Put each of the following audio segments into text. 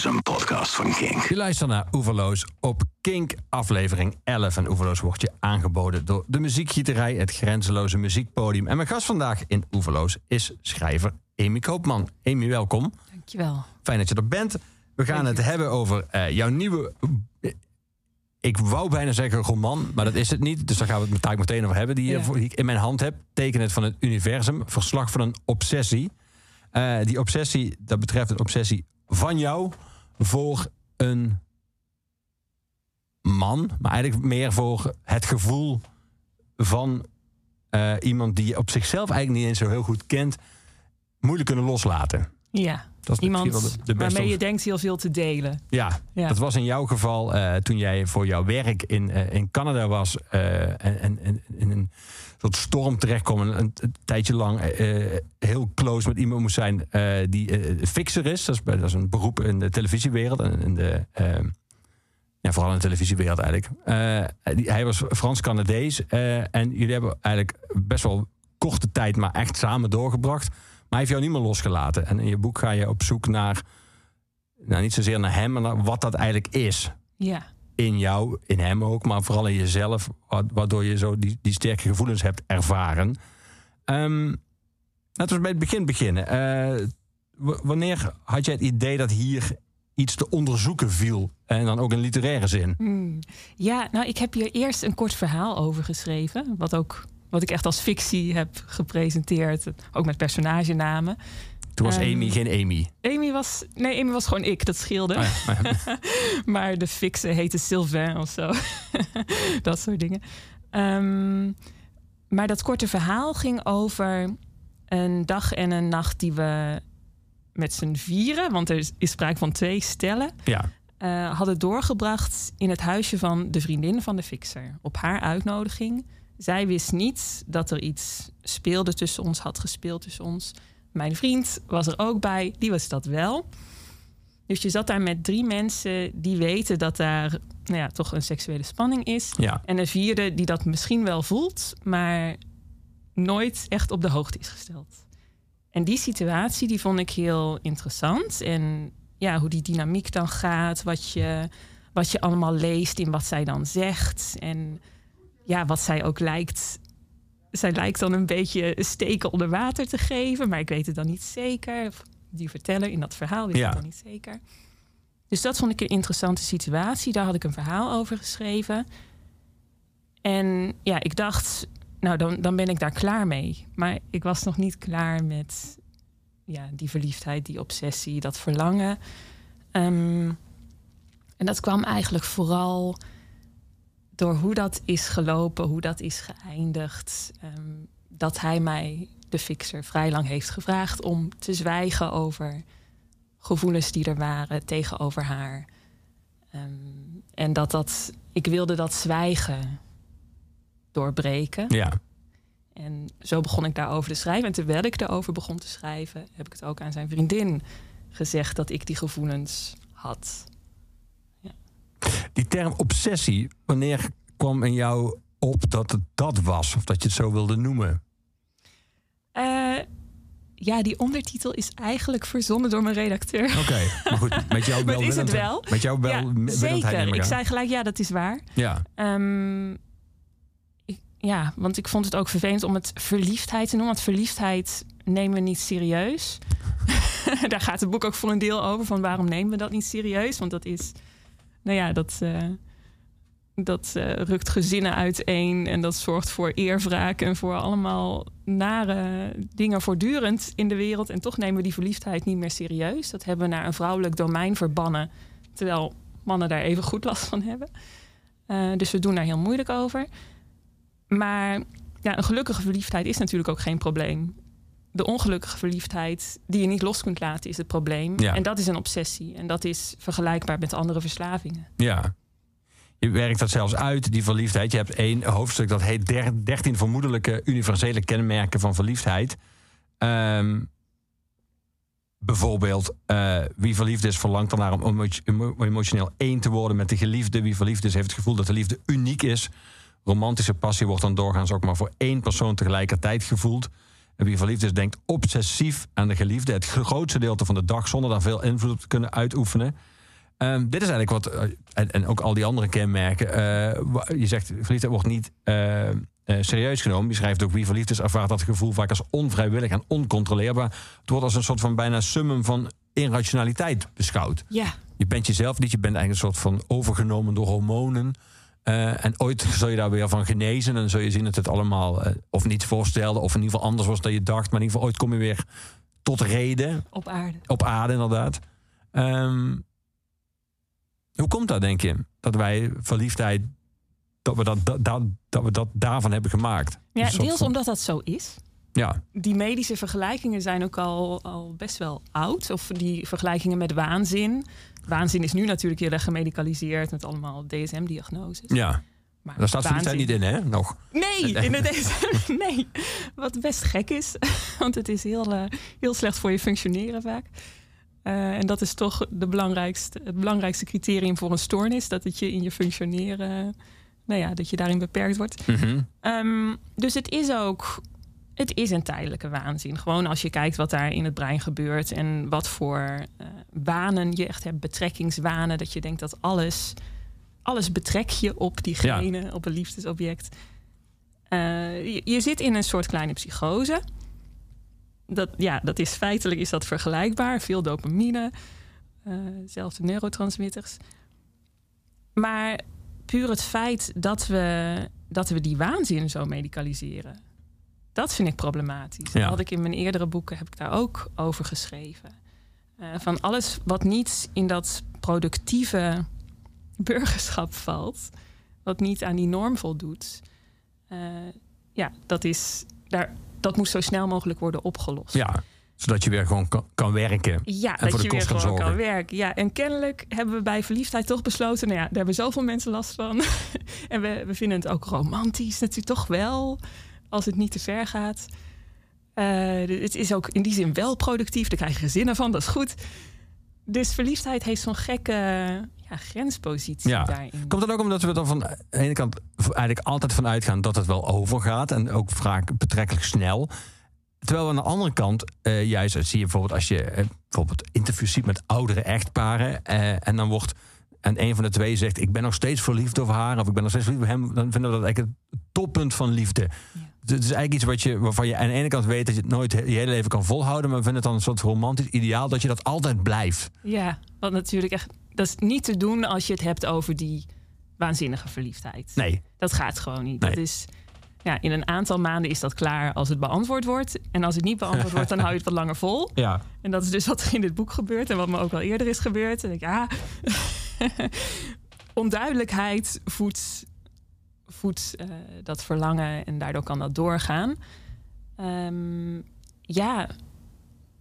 is een podcast van Kink. Je luistert naar Oeverloos op Kink, aflevering 11. En Oeverloos wordt je aangeboden door de muziekgieterij, het grenzeloze muziekpodium. En mijn gast vandaag in Oeverloos is schrijver Amy Koopman. Amy, welkom. Dankjewel. Fijn dat je er bent. We gaan het hebben over eh, jouw nieuwe... Ik wou bijna zeggen roman, maar dat is het niet. Dus daar gaan we het taak meteen over hebben. Die, je Ja. voor- die ik in mijn hand heb. Teken het van het universum. Verslag van een obsessie. Eh, die obsessie, dat betreft een obsessie van jou voor een man. Maar eigenlijk meer voor het gevoel van eh, iemand die je op zichzelf eigenlijk niet eens zo heel goed kent. Moeilijk kunnen loslaten. Ja, Dat is iemand de, de waarmee je denkt heel veel te delen. Ja, Ja. dat was in jouw geval eh, toen jij voor jouw werk in, eh, in Canada was en, en, en in een soort storm terechtkwam. en Een, een tijdje lang eh, heel close met iemand moest zijn eh, die eh, fixer is. Dat is, dat is een beroep in de televisiewereld. En in de, eh, ja, vooral in de televisiewereld eigenlijk. Eh, hij was Frans-Canadees. eh, en jullie hebben eigenlijk best wel korte tijd, maar echt samen doorgebracht. Maar hij heeft jou niet meer losgelaten. En in je boek ga je op zoek naar nou, niet zozeer naar hem, maar naar wat dat eigenlijk is. Ja, In jou, in hem ook, maar vooral in jezelf, wa- waardoor je zo die, die sterke gevoelens hebt ervaren. Ehm, laten we bij het begin beginnen. Eh, wanneer had jij het idee dat hier iets te onderzoeken viel? En dan ook in literaire zin. Hmm. ja nou, ik heb hier eerst een kort verhaal over geschreven. Wat, ook, wat ik echt als fictie heb gepresenteerd. Ook met personagenamen. Toen was Ehm, Amy geen Amy. Amy was, nee, Amy was gewoon ik, dat scheelde. Oh ja, maar de fixe heette Sylvain of zo. dat soort dingen. Ehm, maar dat korte verhaal ging over een dag en een nacht die we met z'n vieren, want er is, is sprake van twee stellen, ja. eh, hadden doorgebracht in het huisje van de vriendin van de fixer. Op haar uitnodiging. Zij wist niet dat er iets speelde tussen ons, had gespeeld tussen ons. Mijn vriend was er ook bij, die was dat wel. Dus je zat daar met drie mensen die weten dat daar nou ja, toch een seksuele spanning is. ja. En een vierde die dat misschien wel voelt, maar nooit echt op de hoogte is gesteld. En die situatie die vond ik heel interessant. En ja, hoe die dynamiek dan gaat, wat je, wat je allemaal leest in wat zij dan zegt. En ja, wat zij ook lijkt. Zij lijkt dan een beetje steken onder water te geven, maar ik weet het dan niet zeker. Of Die verteller in dat verhaal weet Ja. het dan niet zeker. Dus dat vond ik een interessante situatie. Daar had ik een verhaal over geschreven. En ja, ik dacht, nou dan, dan ben ik daar klaar mee. Maar ik was nog niet klaar met ja, die verliefdheid, die obsessie, dat verlangen. Ehm, en dat kwam eigenlijk vooral door hoe dat is gelopen, hoe dat is geëindigd. Ehm, dat hij mij, de fixer, vrij lang heeft gevraagd om te zwijgen over gevoelens die er waren tegenover haar. Ehm, en dat dat, ik wilde dat zwijgen doorbreken. ja. En zo begon ik daarover te schrijven. En terwijl ik daarover begon te schrijven, heb ik het ook aan zijn vriendin gezegd dat ik die gevoelens had. Die term obsessie, wanneer kwam in jou op dat het dat was? Of dat je het zo wilde noemen? Eh, ja, die ondertitel is eigenlijk verzonnen door mijn redacteur. Oké, maar goed, met jou wel. is het wel? Met jou wel. ja, zeker. Ik zei gelijk, ja, dat is waar. Ja, Ehm, ik- ja, want ik vond het ook vervelend om het verliefdheid te noemen. Want verliefdheid nemen we niet serieus. Daar gaat het boek ook voor een deel over. Van waarom nemen we dat niet serieus? Want dat is, nou ja, dat, eh, dat eh, rukt gezinnen uiteen. En dat zorgt voor eerwraak en voor allemaal nare dingen voortdurend in de wereld. En toch nemen we die verliefdheid niet meer serieus. Dat hebben we naar een vrouwelijk domein verbannen. Terwijl mannen daar even goed last van hebben. Eh, dus we doen daar heel moeilijk over. Maar ja, een gelukkige verliefdheid is natuurlijk ook geen probleem. De ongelukkige verliefdheid die je niet los kunt laten is het probleem. Ja. En dat is een obsessie. En dat is vergelijkbaar met andere verslavingen. ja. Je werkt dat zelfs uit, die verliefdheid. Je hebt één hoofdstuk dat heet der- 13 vermoedelijke universele kenmerken van verliefdheid. Ehm, bijvoorbeeld, eh, wie verliefd is, verlangt ernaar om emo- emo- emotioneel één te worden met de geliefde. Wie verliefd is, heeft het gevoel dat de liefde uniek is. Romantische passie wordt dan doorgaans ook maar voor één persoon tegelijkertijd gevoeld. Wie verliefd is, denkt obsessief aan de geliefde. Het grootste gedeelte van de dag zonder daar veel invloed op te kunnen uitoefenen. Ehm, dit is eigenlijk wat, eh, en, en, ook al die andere kenmerken. Uh, je zegt, verliefdheid wordt niet uh, serieus genomen. Je schrijft ook, wie verliefd is, ervaart dat gevoel vaak als onvrijwillig en oncontroleerbaar. Het wordt als een soort van bijna summum van irrationaliteit beschouwd. Ja. Je bent jezelf niet, je bent eigenlijk een soort van overgenomen door hormonen. En ooit zul je daar weer van genezen. En zul je zien dat het allemaal of niet voorstelde, of in ieder geval anders was dan je dacht. Maar in ieder geval ooit kom je weer tot reden. Op aarde. Op aarde, inderdaad. Um, hoe komt dat, denk je? Dat wij verliefdheid, dat we dat, dat, dat, we dat daarvan hebben gemaakt? Ja, deels omdat dat zo is. Ja. Die medische vergelijkingen zijn ook al, al best wel oud. Of die vergelijkingen met waanzin. Waanzin is nu natuurlijk heel erg gemedicaliseerd met allemaal DSM-diagnoses. Ja. Maar Daar staat verliefdheid niet in, hè? Nog. Nee, in de DSM. nee. Wat best gek is. Want het is heel, uh, heel slecht voor je functioneren vaak. Uh, en dat is toch de belangrijkste, het belangrijkste criterium voor een stoornis. Dat het je in je functioneren, nou ja, dat je daarin beperkt wordt. Mm -hmm. um, dus het is ook, het is een tijdelijke waanzin. Gewoon als je kijkt wat daar in het brein gebeurt. En wat voor uh, wanen je echt hebt, betrekkingswanen. Dat je denkt dat alles, alles betrek je op diegene, ja. op een liefdesobject. Uh, je, je zit in een soort kleine psychose dat, ja, dat is feitelijk is dat vergelijkbaar. Veel dopamine, uh, zelfde neurotransmitters. Maar puur het feit dat we, dat we die waanzin zo medicaliseren, dat vind ik problematisch. Ja. Dat had ik in mijn eerdere boeken heb ik daar ook over geschreven. Uh, van alles wat niet in dat productieve burgerschap valt, wat niet aan die norm voldoet, uh, ja, dat is daar dat moet zo snel mogelijk worden opgelost. Ja, zodat je weer gewoon kan, kan werken. Ja, en dat voor de je weer gewoon zorgen. kan werken. Ja, en kennelijk hebben we bij verliefdheid toch besloten... nou ja, daar hebben zoveel mensen last van. en we, we vinden het ook romantisch natuurlijk toch wel... als het niet te ver gaat. Uh, het is ook in die zin wel productief. Daar krijg je gezinnen van, dat is goed. Dus verliefdheid heeft zo'n gekke ja, grenspositie ja. daarin. Komt dat ook omdat we er van de ene kant eigenlijk altijd van uitgaan dat het wel overgaat en ook vaak betrekkelijk snel. Terwijl we aan de andere kant, uh, juist zie je bijvoorbeeld als je uh, bijvoorbeeld interviews ziet met oudere echtparen en dan wordt en een van de twee zegt ik ben nog steeds verliefd op haar of ik ben nog steeds verliefd op hem, dan vinden we dat eigenlijk het toppunt van liefde. Ja. Het is eigenlijk iets wat je, waarvan je aan de ene kant weet dat je het nooit je hele leven kan volhouden, maar we vinden het dan een soort romantisch ideaal dat je dat altijd blijft. Ja, wat natuurlijk echt dat is niet te doen als je het hebt over die waanzinnige verliefdheid. Nee. Dat gaat gewoon niet. Nee. Dat is, ja, in een aantal maanden is dat klaar als het beantwoord wordt. En als het niet beantwoord wordt, dan hou je het wat langer vol. Ja. En dat is dus wat er in dit boek gebeurt en wat me ook al eerder is gebeurd. En ik, ja, onduidelijkheid voedt, voedt uh, dat verlangen en daardoor kan dat doorgaan. Um, ja,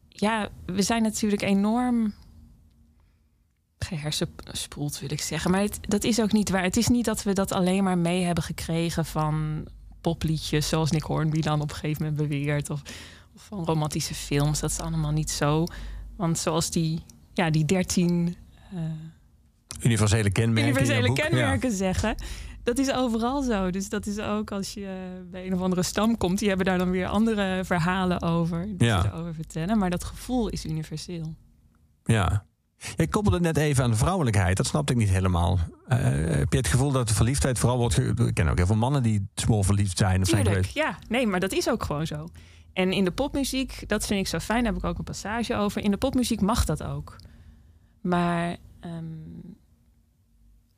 ja, we zijn natuurlijk enorm gehersenspoeld, wil ik zeggen. Maar het, dat is ook niet waar. Het is niet dat we dat alleen maar mee hebben gekregen van popliedjes, zoals Nick Hornby dan op een gegeven moment beweert, of, of van romantische films. Dat is allemaal niet zo. Want zoals die, ja, die dertien uh, universele kenmerken, universele kenmerken ja. zeggen. Dat is overal zo. Dus dat is ook als je bij een of andere stam komt, die hebben daar dan weer andere verhalen over. Die Ja. ze erover vertellen. Maar dat gevoel is universeel. Ja. Je koppelde net even aan de vrouwelijkheid. Dat snapte ik niet helemaal. Uh, heb je het gevoel dat de verliefdheid vooral wordt... Ge- ik ken ook heel veel mannen die smoor verliefd zijn. Of zijn Tuurlijk, geweest. ja. Nee, maar dat is ook gewoon zo. En in de popmuziek, dat vind ik zo fijn, daar heb ik ook een passage over. In de popmuziek mag dat ook. Maar ehm,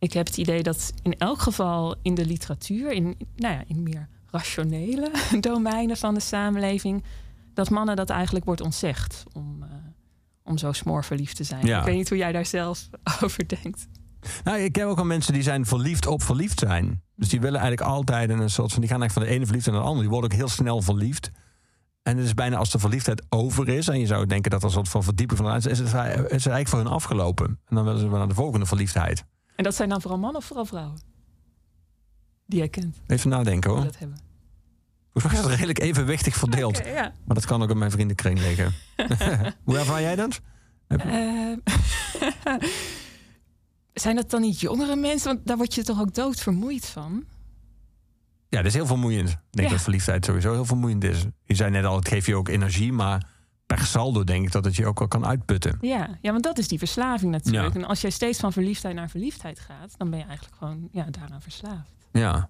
ik heb het idee dat in elk geval in de literatuur, in, nou ja, in meer rationele domeinen van de samenleving, dat mannen dat eigenlijk wordt ontzegd om, uh, om zo smoorverliefd te zijn. Ja. Ik weet niet hoe jij daar zelf over denkt. Nou, ik ken ook al mensen die zijn verliefd op verliefd zijn. Dus die willen eigenlijk altijd een soort van... Die gaan eigenlijk van de ene verliefd naar de andere. Die worden ook heel snel verliefd. En het is bijna als de verliefdheid over is... en je zou denken dat er een soort van verdieping van is... is het, is het eigenlijk voor hun afgelopen. En dan willen ze weer naar de volgende verliefdheid. En dat zijn dan vooral mannen of vooral vrouwen? Die jij kent. Even nadenken hoor. dat hebben. Volgens mij is het redelijk evenwichtig verdeeld. Ja. Maar dat kan ook in mijn vriendenkring liggen. Hoe ervaar jij dat? Eh, zijn dat dan niet jongere mensen? Want daar word je toch ook doodvermoeid van? Ja, dat is heel vermoeiend. Ik denk Ja. dat verliefdheid sowieso heel vermoeiend is. Je zei net al, het geeft je ook energie, maar per saldo denk ik dat het je ook wel kan uitputten. Ja, ja, want dat is die verslaving natuurlijk. Ja. En als jij steeds van verliefdheid naar verliefdheid gaat, dan ben je eigenlijk gewoon ja, daaraan verslaafd. Ja.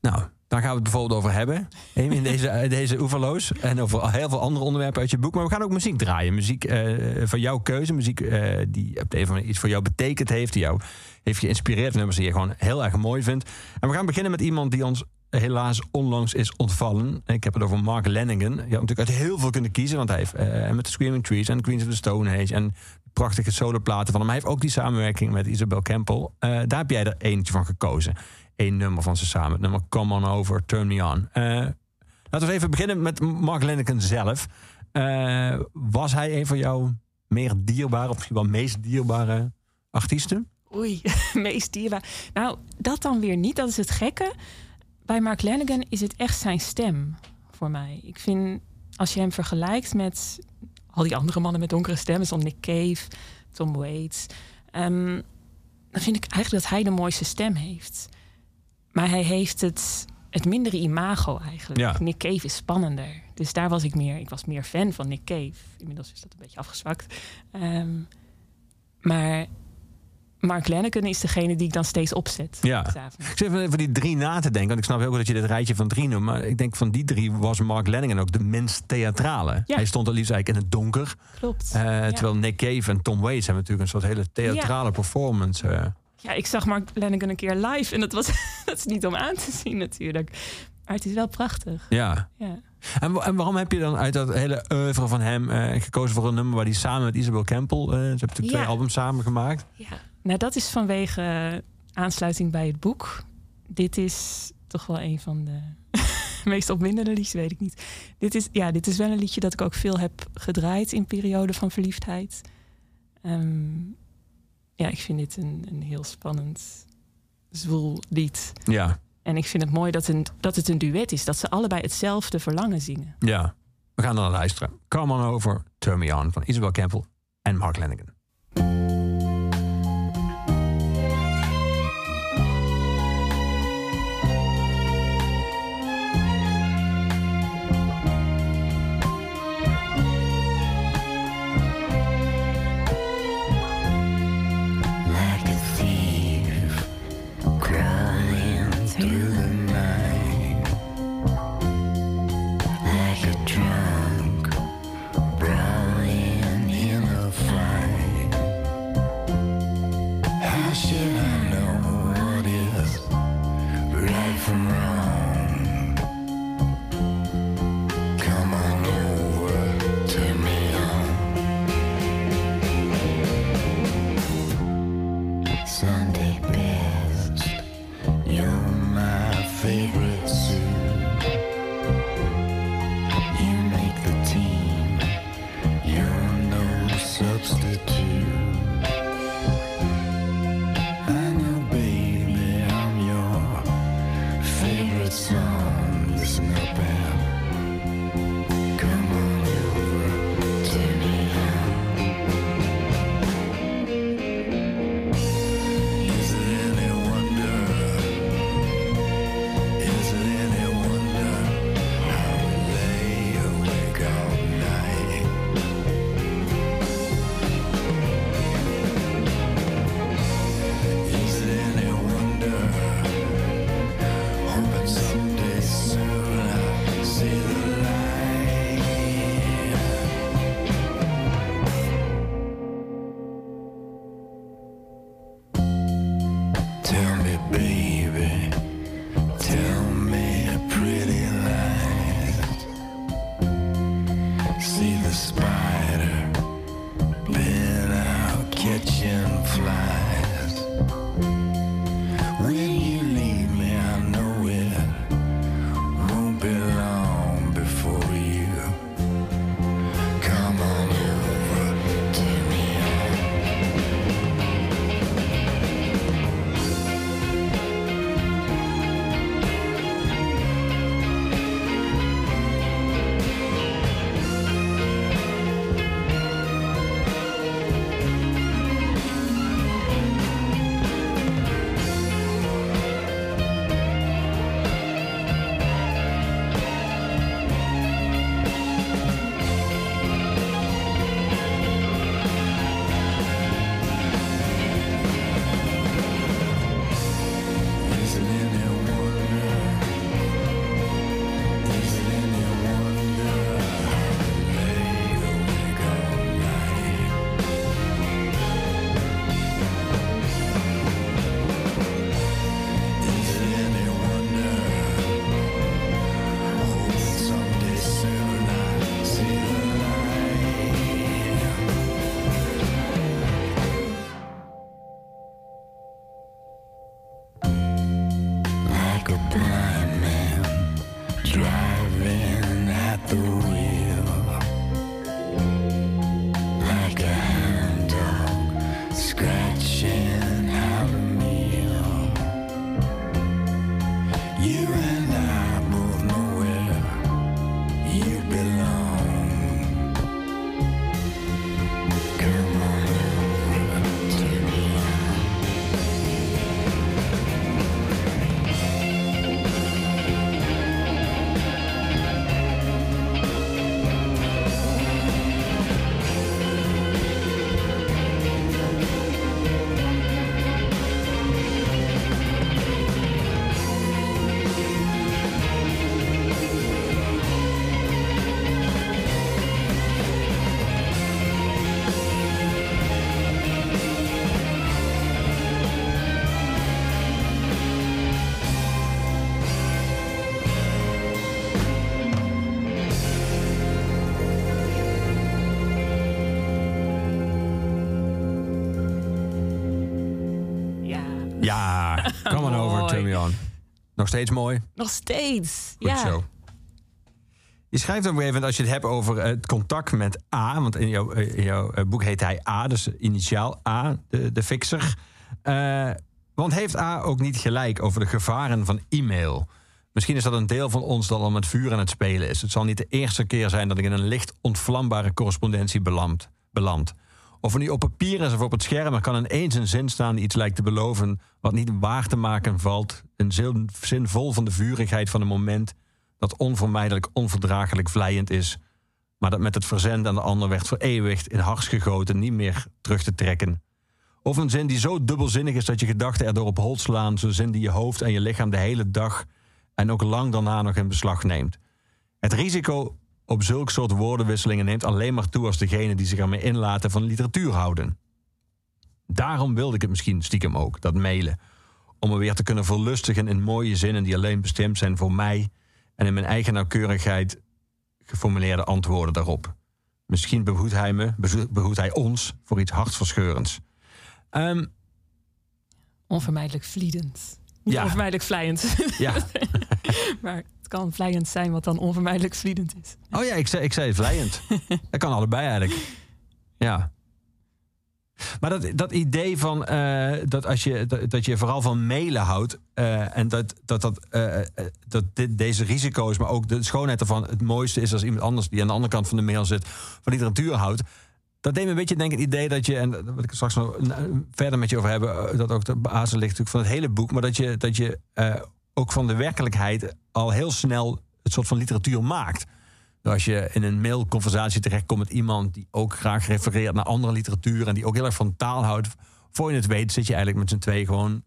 Nou, daar gaan we het bijvoorbeeld over hebben. In deze, eh, deze oeverloos. En over heel veel andere onderwerpen uit je boek. Maar we gaan ook muziek draaien. Muziek eh, van jouw keuze. Muziek eh, die op de een of andere manier iets voor jou betekend heeft. Die jou heeft geïnspireerd. Nummers die je gewoon heel erg mooi vindt. En we gaan beginnen met iemand die ons helaas onlangs is ontvallen. Ik heb het over Mark Lennigan. Je had natuurlijk uit heel veel kunnen kiezen. Want hij heeft eh, met de Screaming Trees en Queens of the Stone Age... en prachtige soloplaten van hem. Hij heeft ook die samenwerking met Isabel Campbell. Eh, daar heb jij er eentje van gekozen. Eén nummer van ze samen. Het nummer Come On Over, Turn Me On. Eh, laten we even beginnen met Mark Lennigan zelf. Was hij een van jouw meer dierbare... of misschien wel meest dierbare artiesten? Oei, meest dierbaar. Nou, dat dan weer niet. Dat is het gekke. Bij Mark Lanigan is het echt zijn stem voor mij. Ik vind, als je hem vergelijkt met al die andere mannen met donkere stemmen, zoals Nick Cave, Tom Waits, ehm, dan vind ik eigenlijk dat hij de mooiste stem heeft. Maar hij heeft het, het mindere imago eigenlijk. Ja. Nick Cave is spannender. Dus daar was ik meer, ik was meer fan van Nick Cave. Inmiddels is dat een beetje afgezwakt. Ehm, maar Mark Lanigan is degene die ik dan steeds opzet. Ja. Ik zit even over die drie na te denken. Want ik snap heel goed dat je dit rijtje van drie noemt. Maar ik denk van die drie was Mark Lennigan ook de minst theatrale. Ja. Hij stond er liefst eigenlijk in het donker. Klopt. Eh, ja. Terwijl Nick Cave en Tom Waits hebben natuurlijk een soort hele theatrale performance. eh. ja, ik zag Mark Lanigan een keer live en dat, was, dat is niet om aan te zien natuurlijk. Maar het is wel prachtig. ja. Ja. En, wa- en waarom heb je dan uit dat hele oeuvre van hem eh, gekozen voor een nummer waar hij samen met Isabel Campbell... ze hebben natuurlijk twee albums samen gemaakt. ja. Nou, dat is vanwege eh, aansluiting bij het boek. Dit is toch wel een van de meest opwindende liedjes, weet ik niet. Dit is, ja, dit is wel een liedje dat ik ook veel heb gedraaid in perioden van verliefdheid. Ehm, ja, ik vind dit een, een heel spannend, zwoel lied. Ja, En ik vind het mooi dat, een, dat het een duet is. Dat ze allebei hetzelfde verlangen zingen. ja. We gaan naar luisteren. Come on over, Turn Me On van Isabel Campbell en Mark Lennigan. Steeds mooi. Nog steeds. Goed ja. zo. Je schrijft op een gegeven moment, als je het hebt over het contact met A... want in jouw, eh, in jouw eh, boek heet hij A, dus initiaal A, de, de fixer. Eh, want heeft A ook niet gelijk over de gevaren van e-mail? Misschien is dat een deel van ons dat al met vuur aan het spelen is. Het zal niet de eerste keer zijn dat ik in een licht ontvlambare correspondentie beland. beland. Of nu op papier is of op het scherm, er kan ineens een zin staan die iets lijkt te beloven, wat niet waar te maken valt. Een zin, zin vol van de vurigheid van een moment dat onvermijdelijk onverdraaglijk vlijend is, maar dat met het verzenden aan de ander werd vereeuwigd, in hars gegoten, niet meer terug te trekken. Of een zin die zo dubbelzinnig is dat je gedachten erdoor op hol slaan, zo'n zin die je hoofd en je lichaam de hele dag en ook lang daarna nog in beslag neemt. Het risico op zulk soort woordenwisselingen neemt alleen maar toe als degene die zich ermee inlaten van literatuur houden. Daarom wilde ik het misschien stiekem ook, dat mailen. Om me weer te kunnen verlustigen in mooie zinnen die alleen bestemd zijn voor mij en in mijn eigen nauwkeurigheid geformuleerde antwoorden daarop. Misschien behoedt hij me, behoedt hij ons voor iets hartverscheurends. Ehm, Onvermijdelijk vliedend. Niet Ja. onvermijdelijk vlijend. ja. maar kan vlijend zijn wat dan onvermijdelijk vliedend is. Oh ja, ik zei, ik zei vlijend. dat kan allebei eigenlijk. Ja. Maar dat, dat idee van eh, dat als je dat, dat je vooral van mailen houdt eh, en dat, dat, dat, eh, dat dit, deze risico's, maar ook de schoonheid ervan het mooiste is als iemand anders die aan de andere kant van de mail zit van literatuur houdt. Dat deed me een beetje denken het idee dat je, en wil ik straks nog verder met je over hebben, dat ook de basis ligt natuurlijk van het hele boek, maar dat je, dat je ook van de werkelijkheid al heel snel het soort van literatuur maakt. Als je in een mailconversatie terechtkomt met iemand die ook graag refereert naar andere literatuur en die ook heel erg van taal houdt, voor je het weet zit je eigenlijk met z'n twee gewoon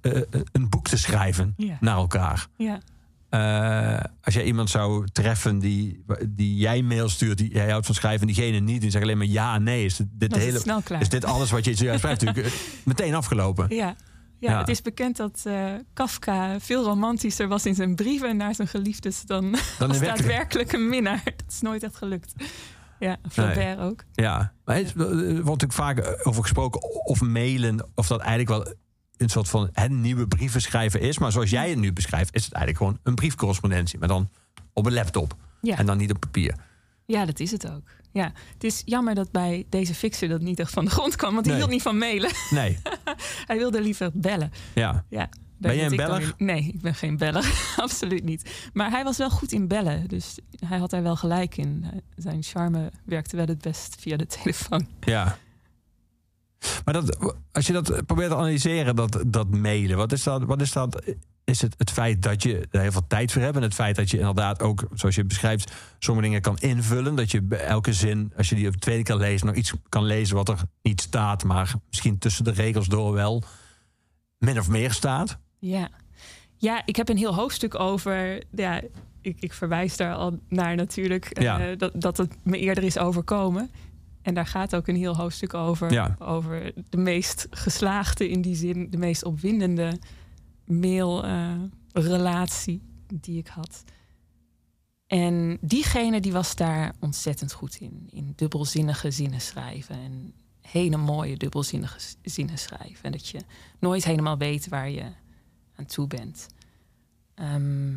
eh, eh, een boek te schrijven naar elkaar. Ja. Eh, als jij iemand zou treffen die, die jij mail stuurt, die jij houdt van schrijven, en diegene niet, die zegt alleen maar ja, nee, is dit, dit is hele, is dit alles wat je zojuist schrijft natuurlijk meteen afgelopen. Ja. Ja, Ja. het is bekend dat eh, Kafka veel romantischer was in zijn brieven naar zijn geliefdes dan, Dan als in werkelijkheid. daadwerkelijk een minnaar. Dat is nooit echt gelukt. Ja, Flaubert ook. Ja, maar het, er wordt natuurlijk vaak over gesproken of mailen, of dat eigenlijk wel een soort van het nieuwe brieven schrijven is. Maar zoals jij het nu beschrijft, is het eigenlijk gewoon een briefcorrespondentie, maar dan op een laptop Ja. en dan niet op papier. Ja, dat is het ook. Ja, het is jammer dat bij deze fixer dat niet echt van de grond kwam, want hij Nee. hield niet van mailen. Nee, Hij wilde liever bellen. ja. Ja, Ben jij een beller? Nee, ik ben geen beller. Absoluut niet. Maar hij was wel goed in bellen. Dus hij had daar wel gelijk in. Zijn charme werkte wel het best via de telefoon. Ja. Maar dat, als je dat probeert te analyseren, dat, dat mailen, wat is dat? Wat is dat? Is het het feit dat je er heel veel tijd voor hebt en het feit dat je inderdaad ook, zoals je beschrijft, sommige dingen kan invullen. Dat je bij elke zin, als je die op de tweede keer leest, nog iets kan lezen wat er niet staat, maar misschien tussen de regels door wel min of meer staat. Ja. ja, ik heb een heel hoofdstuk over. Ja, ik, ik verwijs daar al naar natuurlijk. eh, dat, dat het me eerder is overkomen. En daar gaat ook een heel hoofdstuk over. Ja. Over de meest geslaagde, in die zin, de meest opwindende mailrelatie die ik had. En diegene die was daar ontzettend goed in. In dubbelzinnige zinnen schrijven. En hele mooie dubbelzinnige zinnen schrijven. En dat je nooit helemaal weet waar je aan toe bent. Ehm,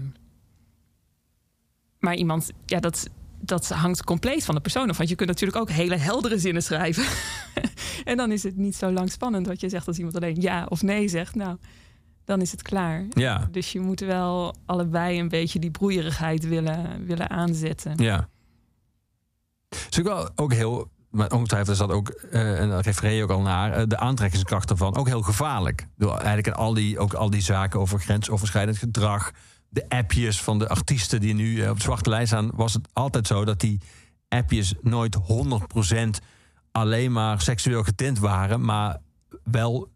maar iemand, ja, dat, dat hangt compleet van de persoon af. Want je kunt natuurlijk ook hele heldere zinnen schrijven. en dan is het niet zo lang spannend wat je zegt als iemand alleen ja of nee zegt. Nou, dan is het klaar. Ja, Dus je moet wel allebei een beetje die broeierigheid willen, willen aanzetten. ja. Het is ook wel ook heel, maar ongetwijfeld is dat ook, eh, en daar refereer je ook al naar, eh, de aantrekkingskracht ervan ook heel gevaarlijk. Door eigenlijk in al die, ook al die zaken over grensoverschrijdend gedrag, de appjes van de artiesten die nu eh, op de zwarte lijst staan, was het altijd zo dat die appjes nooit 100% alleen maar seksueel getint waren, maar wel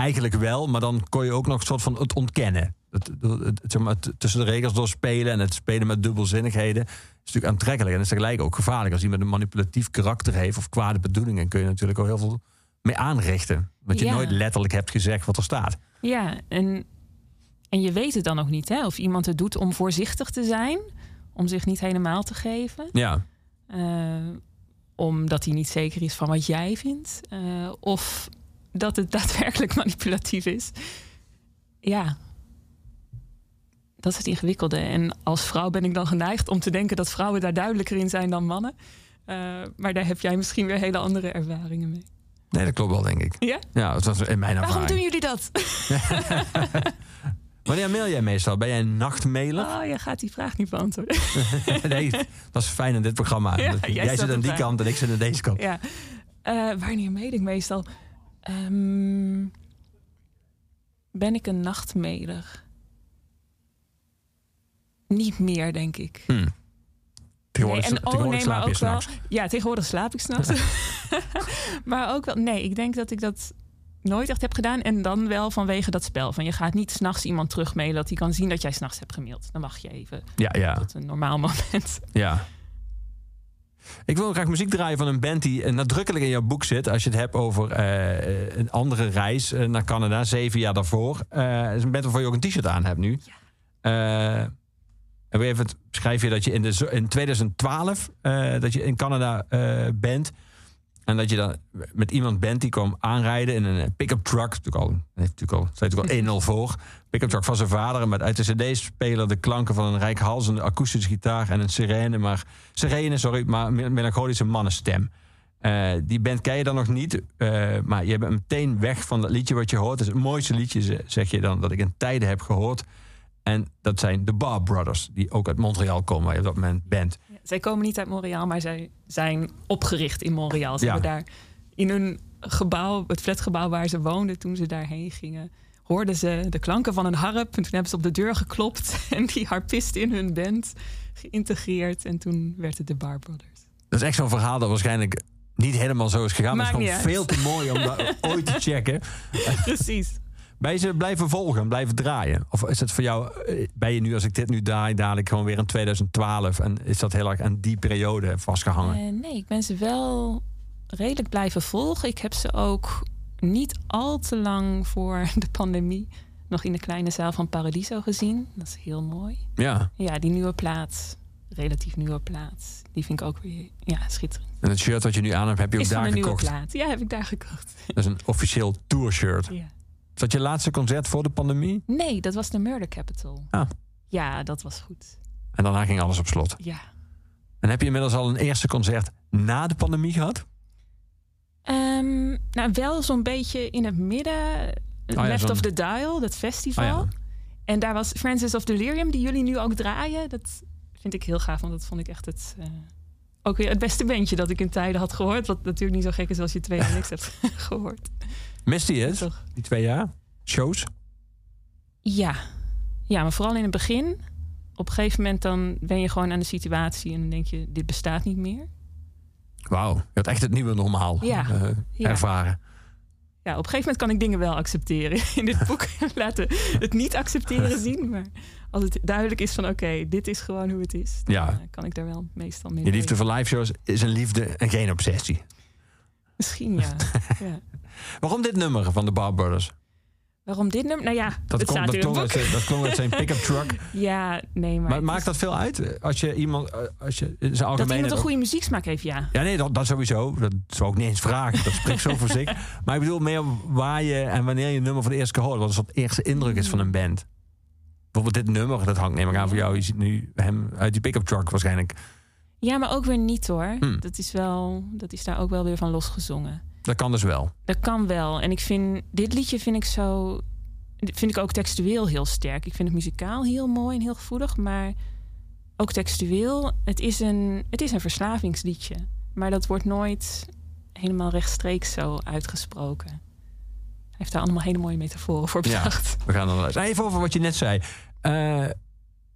eigenlijk wel, maar dan kon je ook nog een soort van het ontkennen. Het, het, het- zeg maar, tussen de regels door spelen en het spelen met dubbelzinnigheden is natuurlijk aantrekkelijk en is tegelijk ook gevaarlijk. Als iemand een manipulatief karakter heeft of kwade bedoelingen, kun je natuurlijk ook heel veel mee aanrichten. Want je Ja. nooit letterlijk hebt gezegd wat er staat. Ja, en, en je weet het dan ook niet, hè? Of iemand het doet om voorzichtig te zijn, om zich niet helemaal te geven. Ja, Eh, omdat hij niet zeker is van wat jij vindt. Eh, of dat het daadwerkelijk manipulatief is. Ja, dat is het ingewikkelde. En als vrouw ben ik dan geneigd om te denken dat vrouwen daar duidelijker in zijn dan mannen. Uh, maar daar heb jij misschien weer hele andere ervaringen mee. Nee, dat klopt wel, denk ik. Ja? Ja, dat was in mijn ervaring. Waarom doen jullie dat? Wanneer mail jij meestal? Ben jij een nachtmailer? Oh, je gaat die vraag niet beantwoorden. nee, dat is fijn in dit programma. Ja, jij jij zit aan die kant en ik zit aan deze kant. Ja. Eh, wanneer mail ik meestal? Ehm, ben ik een nachtmailer? Niet meer, denk ik. Hm. Tegenwoordig, Nee, sla- tegenwoordig slaap je ook wel. s'nachts. Ja, tegenwoordig slaap ik s'nachts. maar ook wel. Nee, ik denk dat ik dat nooit echt heb gedaan. En dan wel vanwege dat spel. Van je gaat niet s'nachts iemand terugmailen dat hij kan zien dat jij s'nachts hebt gemaild. Dan mag je even Ja, ja, tot een normaal moment. ja. Ik wil graag muziek draaien van een band die eh, nadrukkelijk in jouw boek zit. Als je het hebt over eh, een andere reis eh, naar Canada, zeven jaar daarvoor. Het is een band waarvoor je ook een t-shirt aan hebt nu. En wil je even schrijf je dat je in, de, in 2012 eh, dat je in Canada bent. En dat je dan met iemand bent die kwam aanrijden in een pick-up truck. Natuurlijk al, heeft natuurlijk al, staat natuurlijk al 1-0 voor. Pick-up truck van zijn vader. Met uit de cd-speler de klanken van een rijkhalzende akoestische gitaar en een sirene. Maar, sirene, sorry, maar melancholische mannenstem. Eh, die band ken je dan nog niet. eh, maar je bent meteen weg van dat liedje wat je hoort. Het is het mooiste liedje, ze- zeg je dan, dat ik in tijden heb gehoord. En dat zijn de Bar Brothers, die ook uit Montreal komen, waar je op dat moment bent. Zij komen niet uit Montreal, maar zij zijn opgericht in Montreal. Ze Ja. hebben daar in hun gebouw, het flatgebouw waar ze woonden toen ze daarheen gingen, hoorden ze de klanken van een harp. En toen hebben ze op de deur geklopt en die harpist in hun band geïntegreerd. En toen werd het de Bar Brothers. Dat is echt zo'n verhaal dat waarschijnlijk niet helemaal zo is gegaan. Maar het is gewoon veel te mooi om dat ooit te checken. Precies. Ben je ze blijven volgen en blijven draaien? Of is het voor jou, eh, ben je nu, als ik dit nu draai, dadelijk gewoon weer in 2012? En is dat heel erg aan die periode vastgehangen? Eh, nee, ik ben ze wel redelijk blijven volgen. Ik heb ze ook niet al te lang voor de pandemie nog in de kleine zaal van Paradiso gezien. Dat is heel mooi. Ja, Ja, die nieuwe plaat, relatief nieuwe plaat, die vind ik ook weer ja, schitterend. en het shirt wat je nu aan hebt, heb je ook Is van daar een nieuwe gekocht. plaat. Ja, heb ik daar gekocht. Dat is een officieel tourshirt. ja. Is dat je laatste concert voor de pandemie? Nee, dat was de Murder Capital. Ah. Ja, dat was goed. En daarna ging alles op slot. Ja. En heb je inmiddels al een eerste concert na de pandemie gehad? Ehm, nou, wel zo'n beetje in het midden. ja, Left of the Dial, dat festival. Oh ja. En daar was Francis of Delirium, die jullie nu ook draaien. Dat vind ik heel gaaf, want dat vond ik echt het, eh, ook weer het beste bandje dat ik in tijden had gehoord. Wat natuurlijk niet zo gek is als je twee jaar niks hebt gehoord. Het? Toch? Die twee jaar? Shows? Ja. ja, maar vooral in het begin. Op een gegeven moment dan ben je gewoon aan de situatie en dan denk je, dit bestaat niet meer. Wauw, je had echt het nieuwe normaal Ja. eh, Ja. ervaren. Ja, op een gegeven moment kan ik dingen wel accepteren. In dit boek laten het niet accepteren zien. Maar als het duidelijk is van oké, dit is gewoon hoe het is. Dan Ja. eh, kan ik daar wel meestal mee Je liefde voor live shows is een liefde en geen obsessie. Misschien ja. ja. Waarom dit nummer van de Bar Brothers? Waarom dit nummer? Nou ja, Dat, het staat dat, het klonk uit dat klonk uit zijn pick-up truck. Ja, nee, maar... Maar het maakt is- dat veel uit? Als je iemand, eh, als je zijn Dat algemeen... iemand een goede muzieksmaak heeft, ja. Ja, nee, dat, dat sowieso. Dat zou ik niet eens vragen. Dat spreekt zo voor zich. Maar ik bedoel meer waar je en wanneer je een nummer voor de eerste keer hoort. Wat een soort eerste indruk is van een band. Bijvoorbeeld dit nummer, dat hangt neem ik aan voor jou. Je ziet nu hem uit die pick-up truck waarschijnlijk. Ja, maar ook weer niet hoor. Hmm. Dat, is wel, dat is daar ook wel weer van losgezongen. Dat kan dus wel. Dat kan wel. En ik vind dit liedje vind ik zo. Vind ik ook textueel heel sterk. Ik vind het muzikaal heel mooi en heel gevoelig. Maar ook textueel. Het is een, het is een verslavingsliedje. Maar dat wordt nooit helemaal rechtstreeks zo uitgesproken. Hij heeft daar allemaal hele mooie metaforen voor Ja. bedacht. We gaan dan luisteren. Even over wat je net zei. Eh,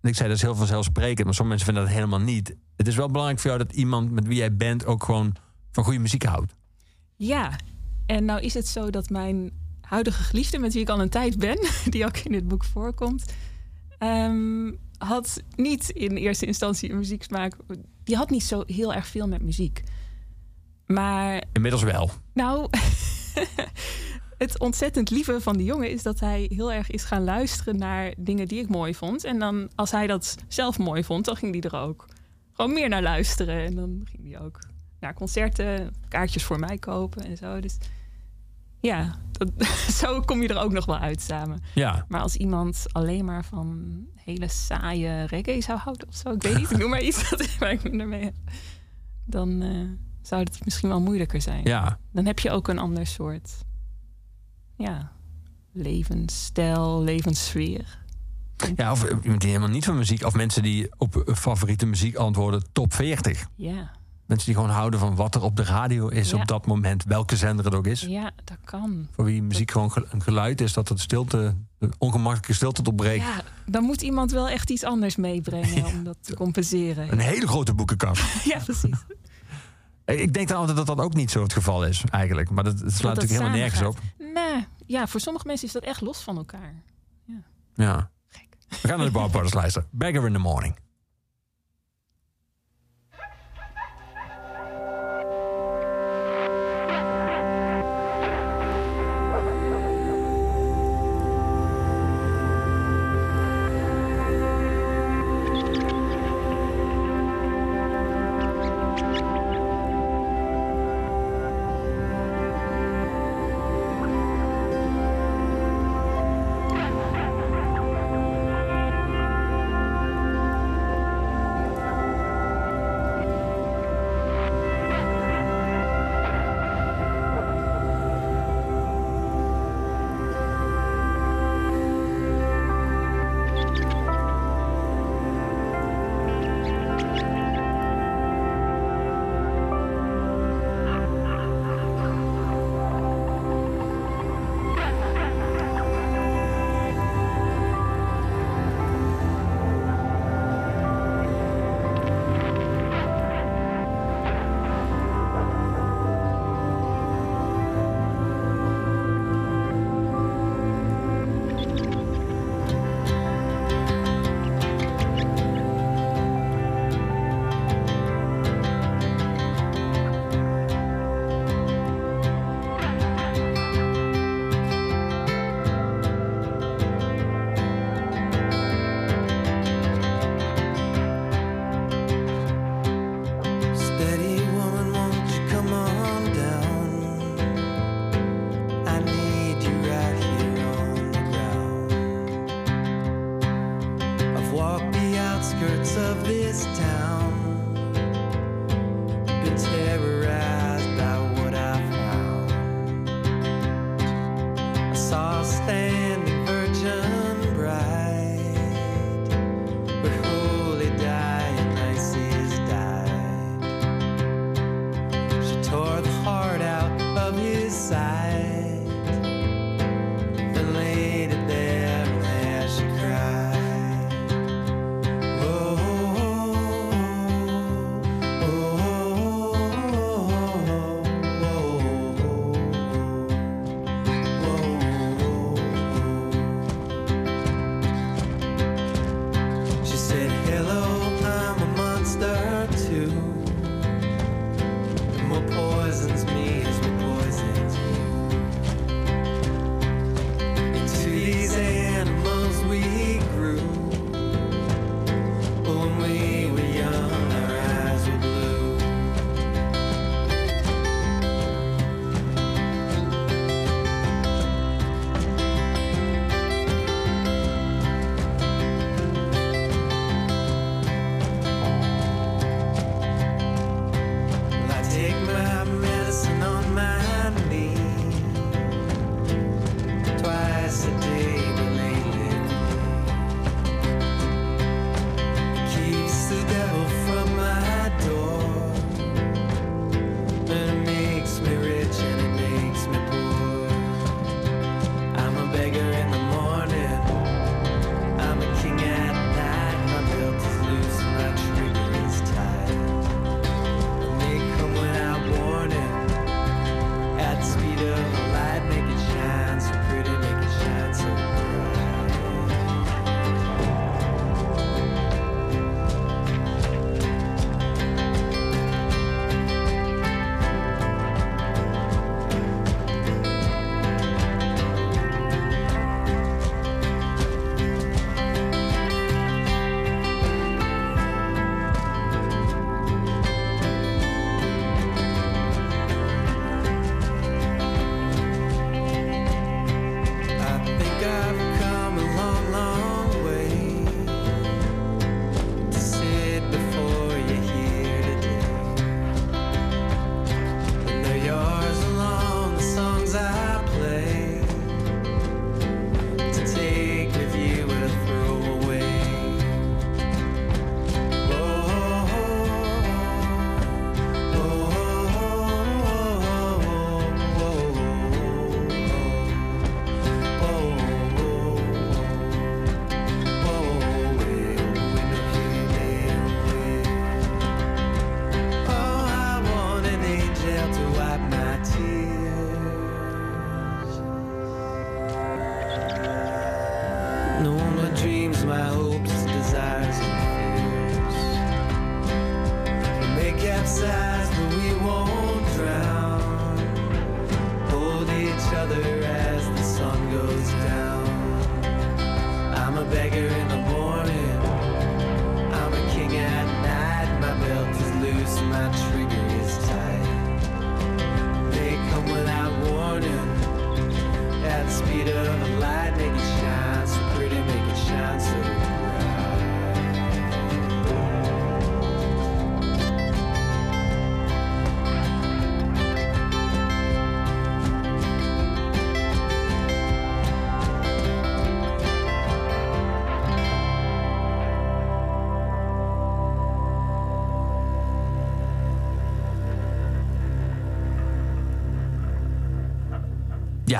ik zei dat is heel vanzelfsprekend, maar sommige mensen vinden dat helemaal niet. Het is wel belangrijk voor jou dat iemand met wie jij bent ook gewoon van goede muziek houdt. Ja, en nou is het zo dat mijn huidige geliefde, met wie ik al een tijd ben, die ook in dit boek voorkomt, ehm, had niet in eerste instantie een muzieksmaak. Die had niet zo heel erg veel met muziek. Maar Inmiddels wel. nou, het ontzettend lieve van die jongen is dat hij heel erg is gaan luisteren naar dingen die ik mooi vond. En dan, als hij dat zelf mooi vond, dan ging hij er ook gewoon meer naar luisteren. En dan ging hij ook naar concerten, kaartjes voor mij kopen en zo. Dus Ja, dat, zo kom je er ook nog wel uit samen. Ja. Maar als iemand alleen maar van hele saaie reggae zou houden of zo, ik weet niet, ik noem maar iets waar ik me ermee heb, dan eh, zou het misschien wel moeilijker zijn. Ja. Dan heb je ook een ander soort ja, levensstijl, levenssfeer. ja, of iemand die helemaal niet van muziek... of mensen die op favoriete muziek antwoorden top 40. Ja, Mensen die gewoon houden van wat er op de radio is Ja. op dat moment. Welke zender het ook is. ja dat kan. Voor wie muziek gewoon ge- een geluid is... dat het stilte, de ongemakkelijke stilte doorbreekt. Ja, dan moet iemand wel echt iets anders meebrengen om dat te compenseren. Een hele grote boekenkast. Ja, precies. Ik denk dan altijd dat dat ook niet zo het geval is, eigenlijk. Maar dat, het slaat dat natuurlijk helemaal nergens op. Nee, ja, voor sommige mensen is dat echt los van elkaar. Ja. Gek. We gaan naar de Brothers luisteren. Bagger in the Morning.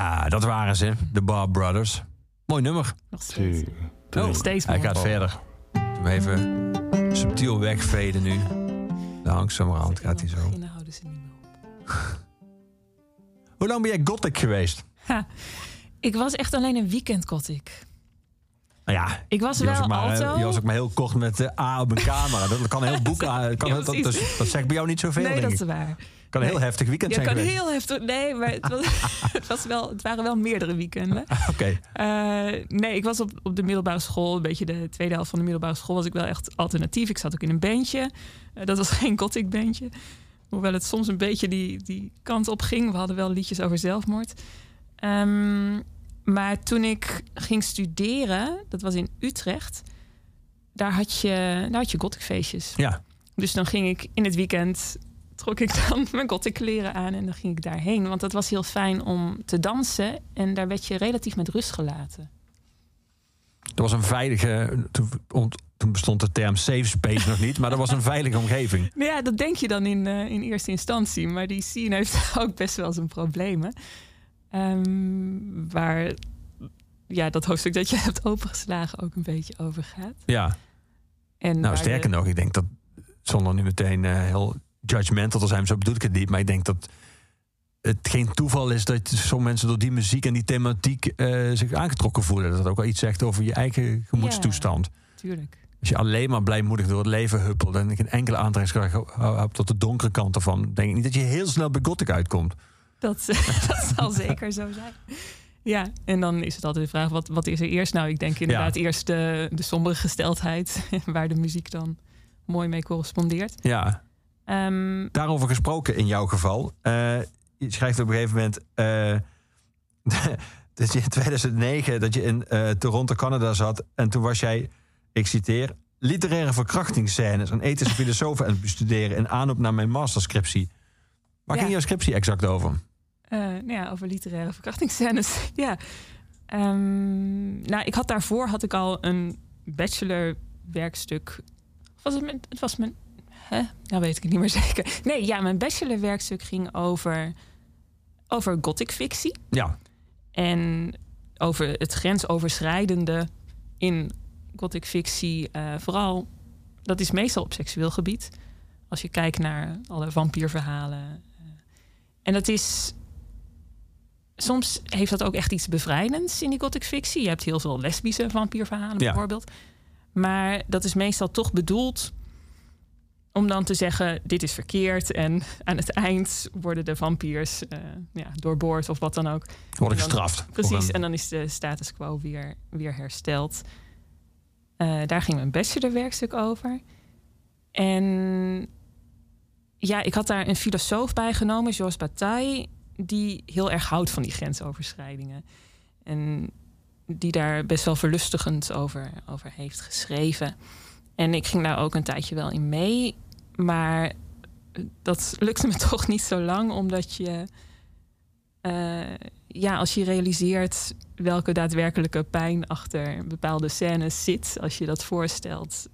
Ja, dat waren ze, de Bar Brothers. Mooi nummer. Nog steeds. Nog three. steeds Hij gaat verder. Doen we even subtiel wegveden nu. Langzamerhand gaat hij zo. Beginnen houden ze niet meer op. Hoe lang ben jij gothic geweest? Ik was echt alleen een weekend gothic. Ik was je was, wel ook maar, alto. je was ook maar heel kort met de A op een camera. Dat kan heel boek aan. Kan, Ja, dat, dus- dat zegt bij jou niet zoveel, nee, dat is waar. kan een heel nee. heftig weekend zijn kan geweest. heel heftig. Nee, maar het, was, het, was wel, het waren wel meerdere weekenden. Oké, Eh, nee, ik was op, op de middelbare school. Een beetje de tweede helft van de middelbare school was ik wel echt alternatief. Ik zat ook in een bandje. Eh, dat was geen gothic bandje. Hoewel het soms een beetje die, die kant op ging. We hadden wel liedjes over zelfmoord. Ehm, maar toen ik ging studeren, dat was in Utrecht. Daar had je, daar had je gothic feestjes. ja. Dus dan ging ik in het weekend, trok ik dan mijn gothic kleren aan en dan ging ik daarheen. Want dat was heel fijn om te dansen en daar werd je relatief met rust gelaten. Er was een veilige. Toen, bestond de term safe space nog niet, maar dat was een veilige omgeving. Nou ja, dat denk je dan in, eh, in eerste instantie. Maar die scene heeft ook best wel zijn problemen. Ehm, waar ja, dat hoofdstuk dat je hebt opengeslagen ook een beetje over gaat. Ja, En nou sterker nog, ik denk dat zonder nu meteen eh, heel judgmental te zijn, zo bedoel ik het niet, maar ik denk dat het geen toeval is dat sommige mensen door die muziek en die thematiek eh, zich aangetrokken voelen. Dat het ook wel iets zegt over je eigen gemoedstoestand. Tuurlijk. Als je alleen maar blijmoedig door het leven huppelt en geen enkele aantrekkingskracht hebt tot de donkere kant ervan, denk ik niet dat je heel snel bij gothic uitkomt. Dat, dat zal zeker zo zijn. Ja, en dan is het altijd de vraag, wat, wat is er eerst? Nou, ik denk inderdaad eerst de, de sombere gesteldheid... waar de muziek dan mooi mee correspondeert. Ja, Ehm, daarover gesproken in jouw geval. Eh, je schrijft op een gegeven moment eh, dat je in 2009 dat je in eh, Toronto, Canada zat en toen was jij, ik citeer, literaire verkrachtingsscènes en ethische filosofen aan het bestuderen in aanloop naar mijn masterscriptie. Waar Ja. ging jouw scriptie exact over? eh, nou ja, over literaire verkrachtingsscènes. ja. Ehm, nou, ik had daarvoor had ik al een bachelorwerkstuk. Of Was het, mijn, het was mijn. Hè? Nou weet ik het niet meer zeker. Nee, ja, mijn bachelorwerkstuk ging over, over gothic fictie. Ja, En over het grensoverschrijdende in gothic fictie. eh, vooral, dat is meestal op seksueel gebied. Als je kijkt naar alle vampierverhalen. En dat is... Soms heeft dat ook echt iets bevrijdends in die gothic fictie. Je hebt heel veel lesbische vampierverhalen Ja. bijvoorbeeld. Maar dat is meestal toch bedoeld om dan te zeggen: dit is verkeerd. En aan het eind worden de vampiers eh, ja, doorboord of wat dan ook. word ik En dan- gestraft. Precies, en dan is de status quo weer, weer hersteld. Eh, daar ging mijn bachelorwerkstuk over. En ja, ik had daar een filosoof bij genomen, Georges Bataille, die heel erg houdt van die grensoverschrijdingen. En die daar best wel verlustigend over, over heeft geschreven. En ik ging daar ook een tijdje wel in mee. Maar dat lukte me toch niet zo lang, omdat je eh, ja, als je realiseert welke daadwerkelijke pijn achter bepaalde scènes zit, als je dat voorstelt,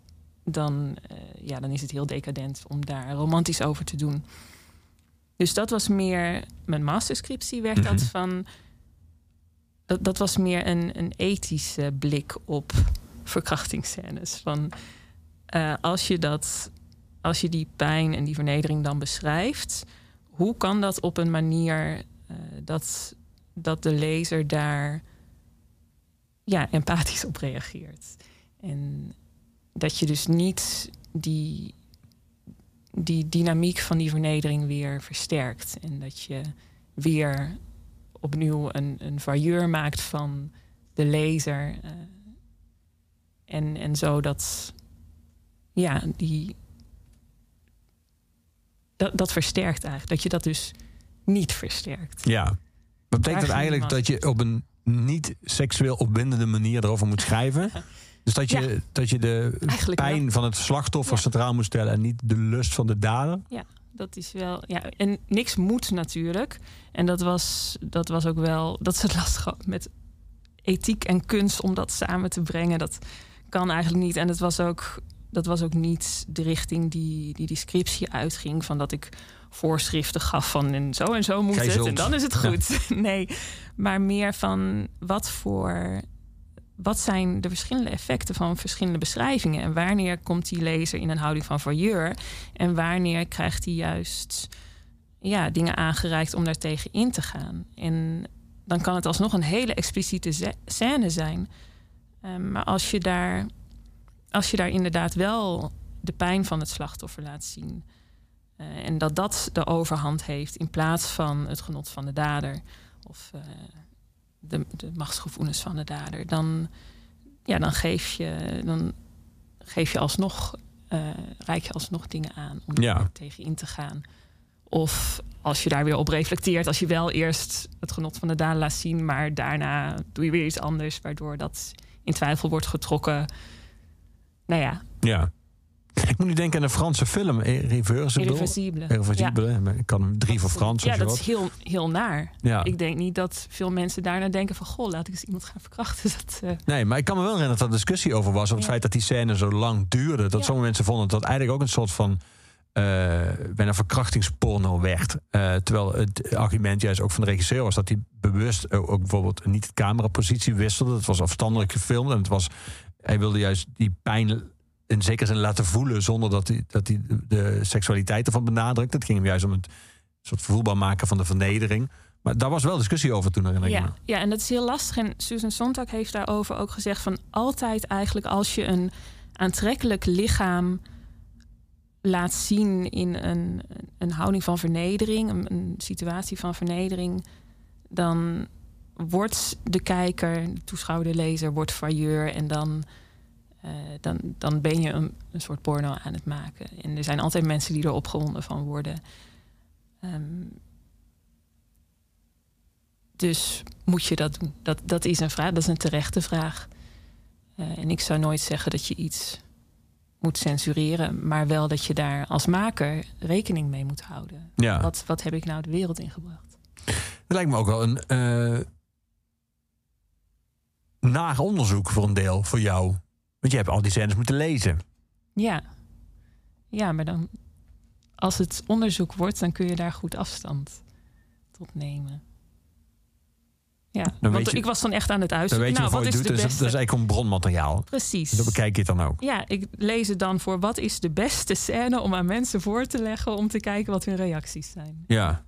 dan, eh, ja, dan is het heel decadent om daar romantisch over te doen. Dus dat was meer, mijn masterscriptie werd dat Mhm. van, dat, dat was meer een, een ethische blik op verkrachtingsscènes. Van, eh, als je dat, als je die pijn en die vernedering dan beschrijft, hoe kan dat op een manier eh, dat, dat de lezer daar ja, empathisch op reageert. En dat je dus niet die, die dynamiek van die vernedering weer versterkt. En dat je weer opnieuw een, een vailleur maakt van de lezer. eh, en, en zo dat, ja, die, dat, dat versterkt eigenlijk. Dat je dat dus niet versterkt. Ja. Maar betekent dat eigenlijk dat je op een niet seksueel opwindende manier erover moet schrijven? Dus dat je, Ja. dat je de Eigenlijk pijn wel. van het slachtoffer Ja. centraal moet stellen en niet de lust van de dader? Dat is wel, ja, en niks moet natuurlijk. En dat was, dat was ook wel, dat is het lastige met ethiek en kunst om dat samen te brengen. Dat kan eigenlijk niet. En het was ook, dat was ook niet de richting die die, die scriptie uitging. Van dat ik voorschriften gaf van en zo en zo moet Gij het zult. en dan is het goed. Nee, maar meer van wat voor wat zijn de verschillende effecten van verschillende beschrijvingen en wanneer komt die lezer in een houding van voyeur en wanneer krijgt hij juist ja, dingen aangereikt om daar tegen in te gaan. En dan kan het alsnog een hele expliciete scène zijn. Ehm, maar als je, daar, als je daar inderdaad wel de pijn van het slachtoffer laat zien. eh, en dat dat de overhand heeft in plaats van het genot van de dader. Of eh, de, de machtsgevoelens van de dader. Dan, ja, dan, geef, je, dan geef je alsnog, reik je alsnog dingen aan om Ja. er tegen in te gaan. Of als je daar weer op reflecteert, als je wel eerst het genot van de dader laat zien, maar daarna doe je weer iets anders, waardoor dat in twijfel wordt getrokken. Nou ja, Ja. Ik moet nu denken aan een Franse film, Irreversible. irreversibele. Irreversibele. Ik kan hem drie voor Frans. Ja, dat wat. is heel, heel naar. Ja. Ik denk niet dat veel mensen daarna denken van... goh, laat ik eens iemand gaan verkrachten. Dat, eh, Nee, maar ik kan me wel herinneren dat er discussie over was. Over het Ja. feit dat die scène zo lang duurde. Dat Ja. sommige mensen vonden dat eigenlijk ook een soort van. eh bijna verkrachtingsporno werd. Eh, terwijl het argument juist ook van de regisseur was dat hij bewust ook, ook bijvoorbeeld niet de camerapositie wisselde. Het was afstandelijk gefilmd en het was. Hij wilde juist die pijn in zekere zin laten voelen zonder dat hij, dat hij de, seksualiteit ervan benadrukt. Het ging hem juist om het soort voelbaar maken van de vernedering. Maar daar was wel discussie over toen herinner ik me. ja, ja, en dat is heel lastig. En Susan Sontag heeft daarover ook gezegd... van altijd eigenlijk als je een aantrekkelijk lichaam laat zien... in een, een houding van vernedering, een, een situatie van vernedering... dan wordt de kijker, de toeschouwer, de lezer, wordt failleur... en dan, eh, dan, dan ben je een, een soort porno aan het maken. En er zijn altijd mensen die er opgewonden van worden... Ehm, dus moet je dat doen? Dat, dat is een vraag, dat is een terechte vraag. Eh, en ik zou nooit zeggen dat je iets moet censureren, maar wel dat je daar als maker rekening mee moet houden. Ja. Wat, wat heb ik nou de wereld ingebracht? Het lijkt me ook wel een naar onderzoek voor een deel voor jou. Want je hebt al die scènes moeten lezen. Ja. ja, maar dan als het onderzoek wordt, dan kun je daar goed afstand tot nemen. Ja, weet want je- ik was dan echt aan het Dan uitzoeken. weet je nou, wat je is doet. de Dat is, dat beste? is eigenlijk gewoon bronmateriaal. Precies. Zo bekijk je het dan ook. Ja, ik lees het dan voor wat is de beste scène om aan mensen voor te leggen om te kijken wat hun reacties zijn. Ja.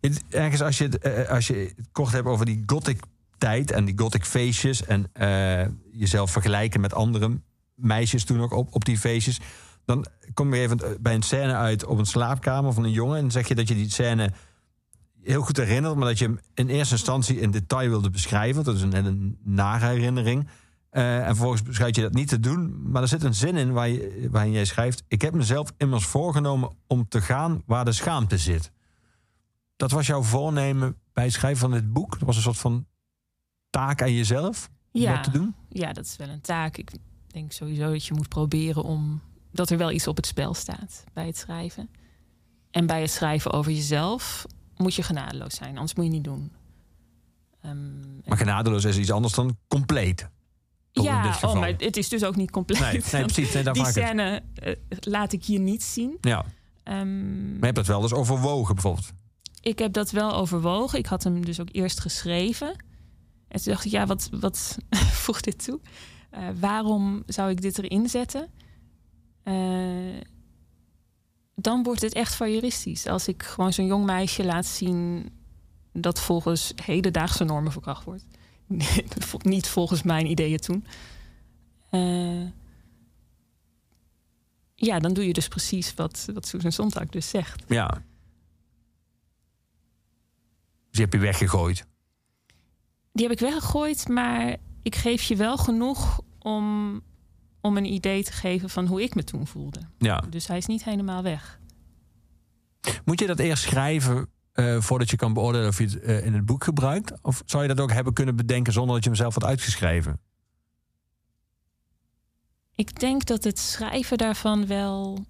Het- Ergens als je, het, eh, als je het kort hebt over die gothic tijd en die gothic feestjes en eh, jezelf vergelijken met andere meisjes toen ook op, op die feestjes, dan kom je even bij een scène uit op een slaapkamer van een jongen en zeg je dat je die scène heel goed herinnert, maar dat je hem in eerste instantie in detail wilde beschrijven. Dat is een hele nare herinnering. Eh, en vervolgens besluit je dat niet te doen. Maar er zit een zin in waar waarin jij schrijft: Ik heb mezelf immers voorgenomen om te gaan waar de schaamte zit. Dat was jouw voornemen bij het schrijven van dit boek. Dat was een soort van taak aan jezelf om Ja, dat te doen. ja, dat is wel een taak. Ik denk sowieso dat je moet proberen om dat er wel iets op het spel staat bij het schrijven. En bij het schrijven over jezelf moet je genadeloos zijn, anders moet je niet doen. Ehm, Maar genadeloos is iets anders dan compleet. Ja, oh, maar het is dus ook niet compleet. Nee, nee precies. Nee, daar Die scène eh, laat ik hier niet zien. Ja. Ehm, Maar je hebt dat wel dus overwogen bijvoorbeeld. ik heb dat wel overwogen. Ik had hem dus ook eerst geschreven. En toen dacht ik, ja, wat, wat voegt dit toe? Eh, waarom zou ik dit erin zetten? Eh, dan wordt het echt voyeuristisch. Als ik gewoon zo'n jong meisje laat zien dat volgens hedendaagse normen verkracht wordt. Niet volgens mijn ideeën toen. Eh, ja, dan doe je dus precies wat, wat Susan Sontag dus zegt. Ja. Dus heb je weggegooid. Die heb ik weggegooid, maar ik geef je wel genoeg om, om een idee te geven van hoe ik me toen voelde. Ja. Dus hij is niet helemaal weg. Moet je dat eerst schrijven eh, voordat je kan beoordelen of je het eh, in het boek gebruikt? Of zou je dat ook hebben kunnen bedenken zonder dat je hem zelf had uitgeschreven? Ik denk dat het schrijven daarvan wel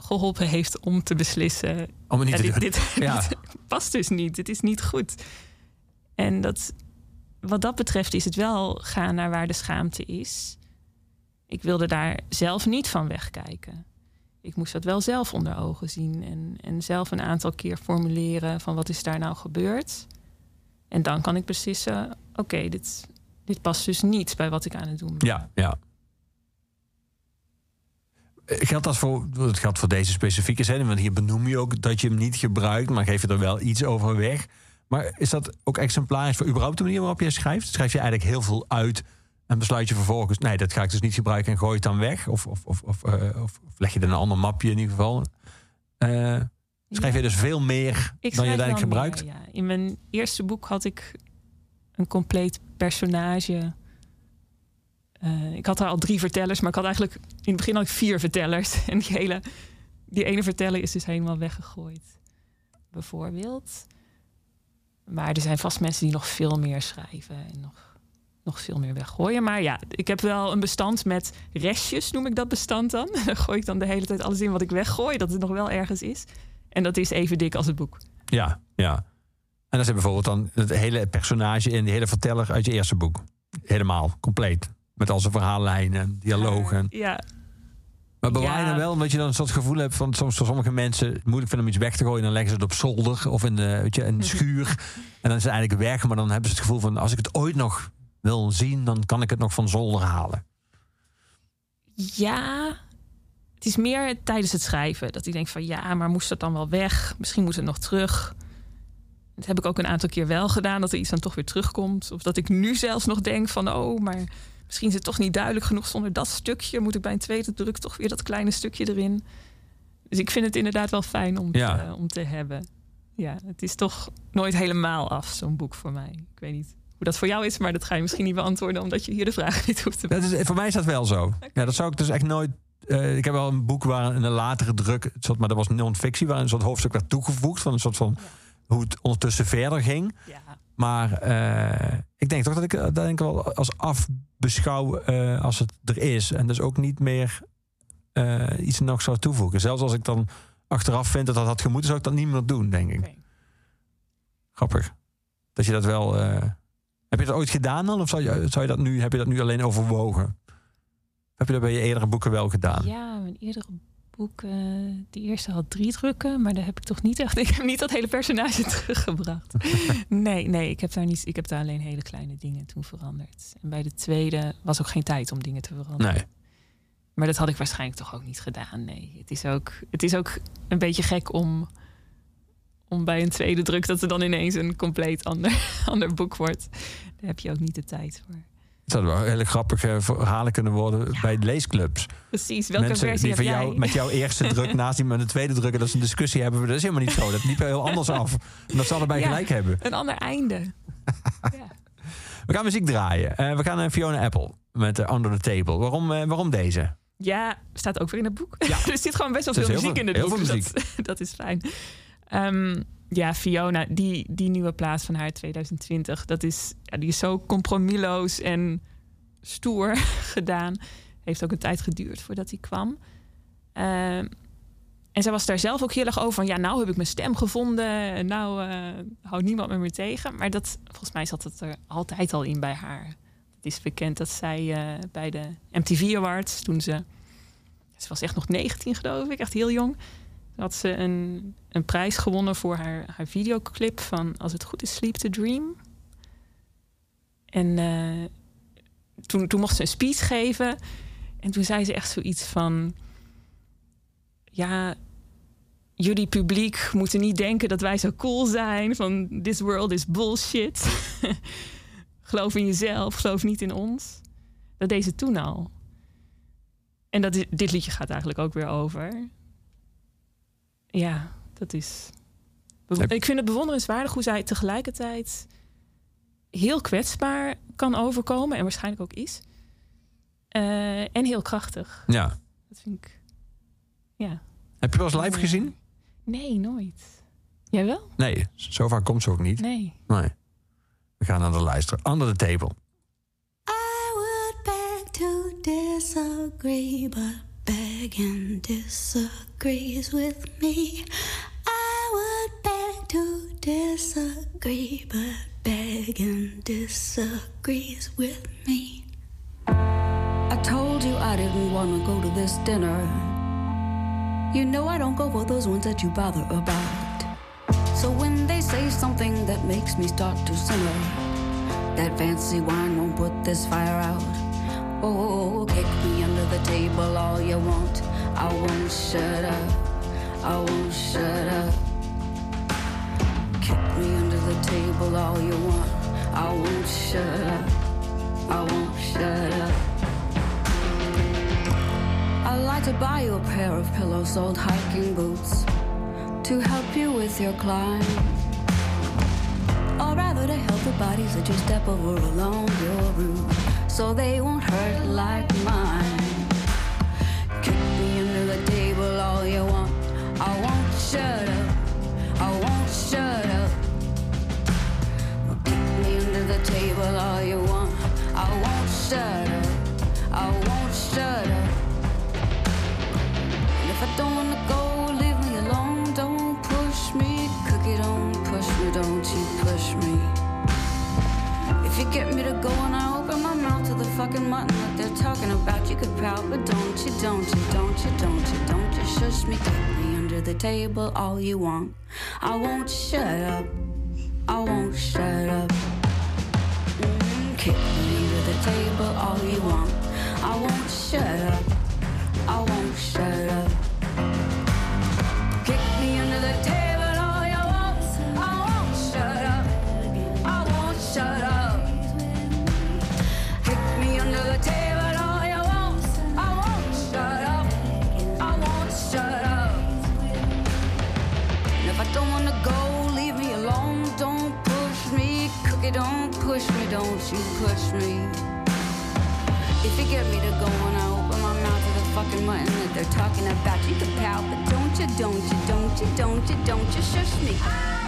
geholpen heeft om te beslissen. Om het niet ja, te dit, dit, Ja. dit past dus niet. Dit is niet goed. En dat, wat dat betreft is het wel gaan naar waar de schaamte is. Ik wilde daar zelf niet van wegkijken. ik moest dat wel zelf onder ogen zien. En, en zelf een aantal keer formuleren van wat is daar nou gebeurd. En dan kan ik beslissen, oké, dit, dit past dus niet bij wat ik aan het doen ben. Ja, ja. Eh, Geldt dat voor, het geldt voor deze specifieke zin, want hier benoem je ook dat je hem niet gebruikt, maar geef je er wel iets over weg. Maar is dat ook exemplarisch voor überhaupt de manier waarop je schrijft? Schrijf je eigenlijk heel veel uit en besluit je vervolgens, nee, dat ga ik dus niet gebruiken en gooi het dan weg? Of, of, of, of, eh, of leg je in een ander mapje in ieder geval? Eh, schrijf je dus veel meer Ik dan je uiteindelijk gebruikt? meer, ja. In mijn eerste boek had ik een compleet personage. Eh, ik had daar al drie vertellers, maar ik had eigenlijk in het begin ik vier vertellers. En die, hele, die ene verteller is dus helemaal weggegooid. Bijvoorbeeld. Maar er zijn vast mensen die nog veel meer schrijven en nog, nog veel meer weggooien. Maar ja, ik heb wel een bestand met restjes, noem ik dat bestand dan. Daar gooi ik dan de hele tijd alles in wat ik weggooi, dat het nog wel ergens is. En dat is even dik als het boek. Ja, ja. En dan zit bijvoorbeeld dan het hele personage in, die hele verteller uit je eerste boek. Helemaal, compleet. Met al zijn verhaallijnen en dialogen. Ja, Maar bewaar je Ja. dan wel, omdat je dan een soort gevoel hebt van soms voor sommige mensen het moeilijk vinden om iets weg te gooien. Dan leggen ze het op zolder of in de, weet je, in de schuur. En dan is het eigenlijk weg. Maar dan hebben ze het gevoel van als ik het ooit nog wil zien, dan kan ik het nog van zolder halen. Ja, het is meer tijdens het schrijven dat ik denk van ja, maar moest dat dan wel weg? Misschien moet het nog terug. Dat heb ik ook een aantal keer wel gedaan, dat er iets dan toch weer terugkomt. Of dat ik nu zelfs nog denk van oh, maar misschien is het toch niet duidelijk genoeg zonder dat stukje. Moet ik bij een tweede druk toch weer dat kleine stukje erin? Dus ik vind het inderdaad wel fijn om, Ja. te, om te hebben. Ja, het is toch nooit helemaal af, zo'n boek voor mij. Ik weet niet hoe dat voor jou is, maar dat ga je misschien niet beantwoorden omdat je hier de vraag niet hoeft te Dat is, voor mij is dat wel zo. Ja, dat zou ik dus echt nooit. eh, ik heb wel een boek waar een latere druk, soort, maar dat was non-fictie, waar een soort hoofdstuk werd toegevoegd van een soort van hoe het ondertussen verder ging. Ja, Maar eh, ik denk toch dat ik dat denk ik wel als afbeschouw eh, als het er is. En dus ook niet meer eh, iets nog zou toevoegen. Zelfs als ik dan achteraf vind dat dat had gemoeten, zou ik dat niet meer doen, denk ik. Grappig. Dat je dat wel. eh, heb je dat ooit gedaan dan? Of zou je, zou je dat nu, heb je dat nu alleen overwogen? Heb je dat bij je eerdere boeken wel gedaan? Ja, mijn eerdere boek, eh die eerste had drie drukken, maar daar heb ik toch niet echt. Ik heb niet dat hele personage teruggebracht. nee, nee, ik heb daar niet. Ik heb daar alleen hele kleine dingen toen veranderd. En bij de tweede was ook geen tijd om dingen te veranderen. Nee. Maar dat had ik waarschijnlijk toch ook niet gedaan. Nee, het is ook, het is ook een beetje gek om, om bij een tweede druk dat er dan ineens een compleet ander, ander boek wordt. Daar heb je ook niet de tijd voor. Zou wel hele grappige verhalen kunnen worden bij leesclubs. Precies, welke Mensen versie die heb van jij? jou met jouw eerste druk naast die met een tweede druk... en dat ze een discussie hebben. Dat is helemaal niet zo. Dat liep heel anders af. En dat ze allebei Ja. gelijk hebben. Een ander einde. ja. We gaan muziek draaien. Eh, we gaan naar Fiona Apple met eh, Under the Table. Waarom, eh, waarom deze? Ja, staat ook weer in het boek. Ja. er zit gewoon best wel veel heel muziek in het heel boek. veel dus Dat, dat is fijn. Ehm, ja, Fiona, die, die nieuwe plaat van haar 2020, dat is, ja, die is zo compromisloos en stoer gedaan. Heeft ook een tijd geduurd voordat hij kwam. Ehm, en zij was daar zelf ook heel erg over van... ja, nou heb ik mijn stem gevonden... en nou eh, houdt niemand me meer tegen. Maar dat, volgens mij zat het er altijd al in bij haar. Het is bekend dat zij eh, bij de MTV Awards... toen ze... ze was echt nog 19 geloof ik, echt heel jong... had ze een, een prijs gewonnen voor haar, haar videoclip... van Als het goed is, Sleep to Dream. En eh, toen, toen mocht ze een speech geven... en toen zei ze echt zoiets van ja, jullie publiek moeten niet denken dat wij zo cool zijn. Van this world is bullshit. geloof in jezelf, geloof niet in ons. Dat deed ze toen al. En dat, dit liedje gaat eigenlijk ook weer over. Ja, dat is. Ik vind het bewonderenswaardig hoe zij tegelijkertijd heel kwetsbaar kan overkomen en waarschijnlijk ook is. Eh, en heel krachtig. Ja. Dat vind ik. Ja. Heb je wel eens live gezien? Nee, nooit. Jij wel? Nee, zo vaak komt ze ook niet. Nee. Nee. We gaan naar de luisteren. Under the Table. I would beg to disagree, but again disagrees with me. I would beg to disagree, but begging disagrees with me. I told you I didn't want to go to this dinner. You know I don't go for those ones that you bother about. So when they say something that makes me start to simmer, that fancy wine won't put this fire out. Oh, kick me under the table all you want. I won't shut up. I won't shut up. Kick me under the table all you want. I won't shut up. I won't shut up. I'd like to buy you a pair of pillows, old hiking boots, to help you with your climb. Or rather, to help the bodies that you step over along your route so they won't hurt like mine. Kick me under the table all you want. I won't shut up. I won't shut up. talking mutton what they're talking about. You could pout, but don't you, don't you, don't you, don't you, don't you shush me, mm-hmm. kick me under the table all you want. I won't shut up. I won't shut up. Mm, kick me under the table all you want. I won't shut up. I won't shut up. don't you push me. If you get me to go on, I open my mouth to the fucking mutton that they're talking about. You can pout, but don't you, don't you, don't you, don't you, don't you shush me.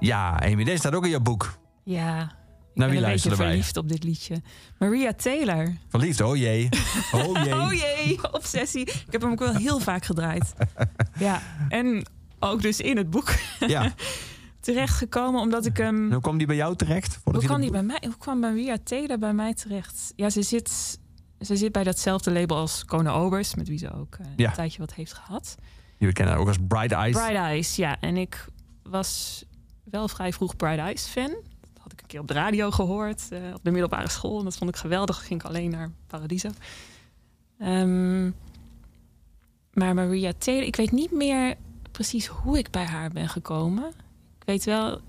Ja, Amy, deze staat ook in jouw boek. Ja, ik wie ben een beetje verliefd op dit liedje. Maria Taylor. Verliefd, oh jee. Oh jee. Oh jee, obsessie. Ik heb hem ook wel heel vaak gedraaid. Ja, en ook dus in het boek Ja. terechtgekomen omdat ik hem... Hoe kwam die bij jou terecht? Hoe, kwam die bij mij, hoe kwam Maria Taylor bij mij terecht? Ja, ze zit, ze zit bij datzelfde label als Kona Obers, met wie ze ook eh, Ja. een tijdje wat heeft gehad. We kennen ook als Bright Eyes. Bright Eyes, ja. En ik was wel vrij vroeg Bright Eyes fan. Dat had ik een keer op de radio gehoord, eh, op de middelbare school. En dat vond ik geweldig. Ging ik alleen naar Paradiso. Ehm, maar Maria Taylor, ik weet niet meer precies hoe ik bij haar ben gekomen. Ik weet wel,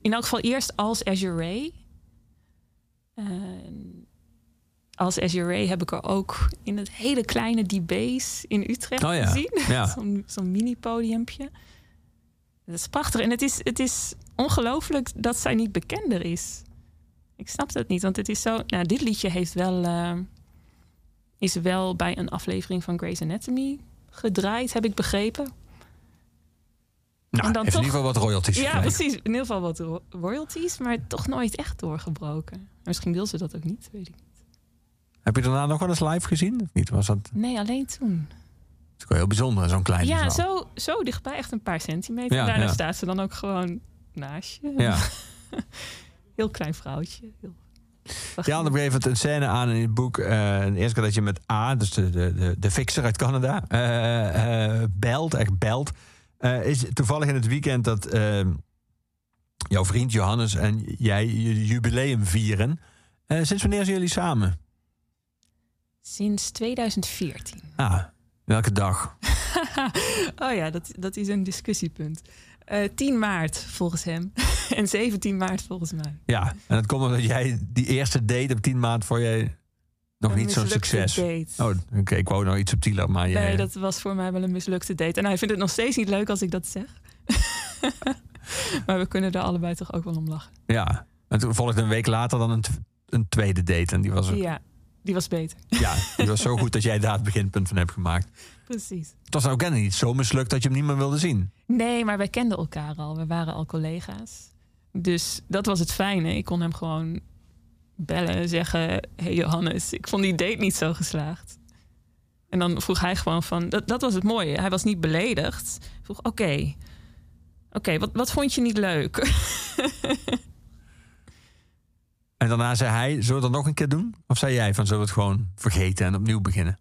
in elk geval eerst als Azure Ray. En als Azure Ray heb ik er ook in het hele kleine D-Base in Utrecht Oh ja, gezien. ja. Zo'n zo'n mini-podiumpje. Dat is prachtig. En het is, het is ongelooflijk dat zij niet bekender is. Ik snap dat niet, want het is zo... Nou, dit liedje heeft wel, eh, is wel bij een aflevering van Grey's Anatomy gedraaid, heb ik begrepen. Nou, En dan heeft in toch- ieder geval wat royalties Ja, gekregen. precies. In ieder geval wat ro- royalties, maar toch nooit echt doorgebroken. Misschien wil ze dat ook niet, weet ik niet. Heb je daarna nog wel eens live gezien? Of niet? Was dat Nee, alleen toen. Is wel heel bijzonder, zo'n kleine Ja, zaal. zo, zo dichtbij, echt een paar centimeter. Ja, Daarna ja. staat ze dan ook gewoon naast je. Ja. Heel klein vrouwtje. Heel... Ja, dan gegeven een scène aan in het boek. eh, de eerste keer dat je met A, dus de, de, de, de fixer uit Canada, eh, eh, belt, echt belt. Is toevallig in het weekend dat eh, jouw vriend Johannes en jij je jubileum vieren. Sinds wanneer zijn jullie samen? Sinds 2014. Ah, welke dag? oh ja, dat, dat is een discussiepunt. Eh 10 maart volgens hem. en 17 maart volgens mij. Ja, en dat komt omdat jij die eerste date op 10 maand voor jij nog Een niet zo'n succes. date. Oh, oké, ik wou nog iets subtieler, maar jij... Nee, dat was voor mij wel een mislukte date. En hij vindt het nog steeds niet leuk als ik dat zeg. maar we kunnen er allebei toch ook wel om lachen. Ja, en toen volgde een week later dan een, een tweede date. En die was, Ja, die was beter. ja, die was zo goed dat jij daar het beginpunt van hebt gemaakt. Precies. Het was ook niet zo mislukt dat je hem niet meer wilde zien. Nee, maar wij kenden elkaar al. We waren al collega's. Dus dat was het fijne. Ik kon hem gewoon bellen, zeggen... hey Johannes, ik vond die date niet zo geslaagd. En dan vroeg hij gewoon van... Dat, dat was het mooie. Hij was niet beledigd. Vroeg, oké... Oké, wat, wat vond je niet leuk? En daarna zei hij, zullen we dat nog een keer doen? Of zei jij van, zullen we het gewoon vergeten en opnieuw beginnen?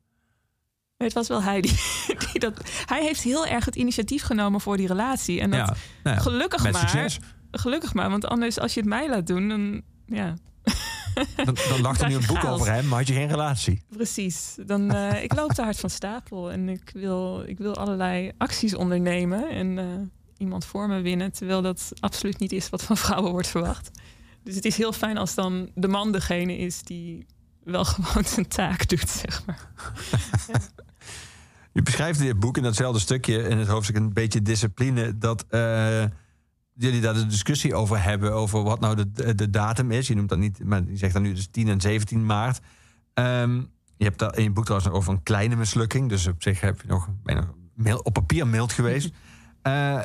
het was wel hij die, die dat... Hij heeft heel erg het initiatief genomen voor die relatie. En dat ja, nou ja, gelukkig met maar... succes. Gelukkig maar, want anders als je het mij laat doen... dan ja, Dan, dan lag er nu een boek over hem, maar had je geen relatie. Precies. Dan, eh, ik loop te hard van stapel en ik wil, ik wil allerlei acties ondernemen en eh, iemand voor me winnen, terwijl dat absoluut niet is wat van vrouwen wordt verwacht. Dus het is heel fijn als dan de man degene is die wel gewoon zijn taak doet, zeg maar. Je beschrijft in dit boek in datzelfde stukje, in het hoofdstuk een beetje discipline, dat eh, jullie daar de discussie over hebben, over wat nou de, de datum is. Je noemt dat niet, maar je zegt dan nu dus 10 en 17 maart. Ehm, je hebt daar in je boek trouwens nog over een kleine mislukking, dus op zich heb je nog bijna op papier mild geweest. Eh,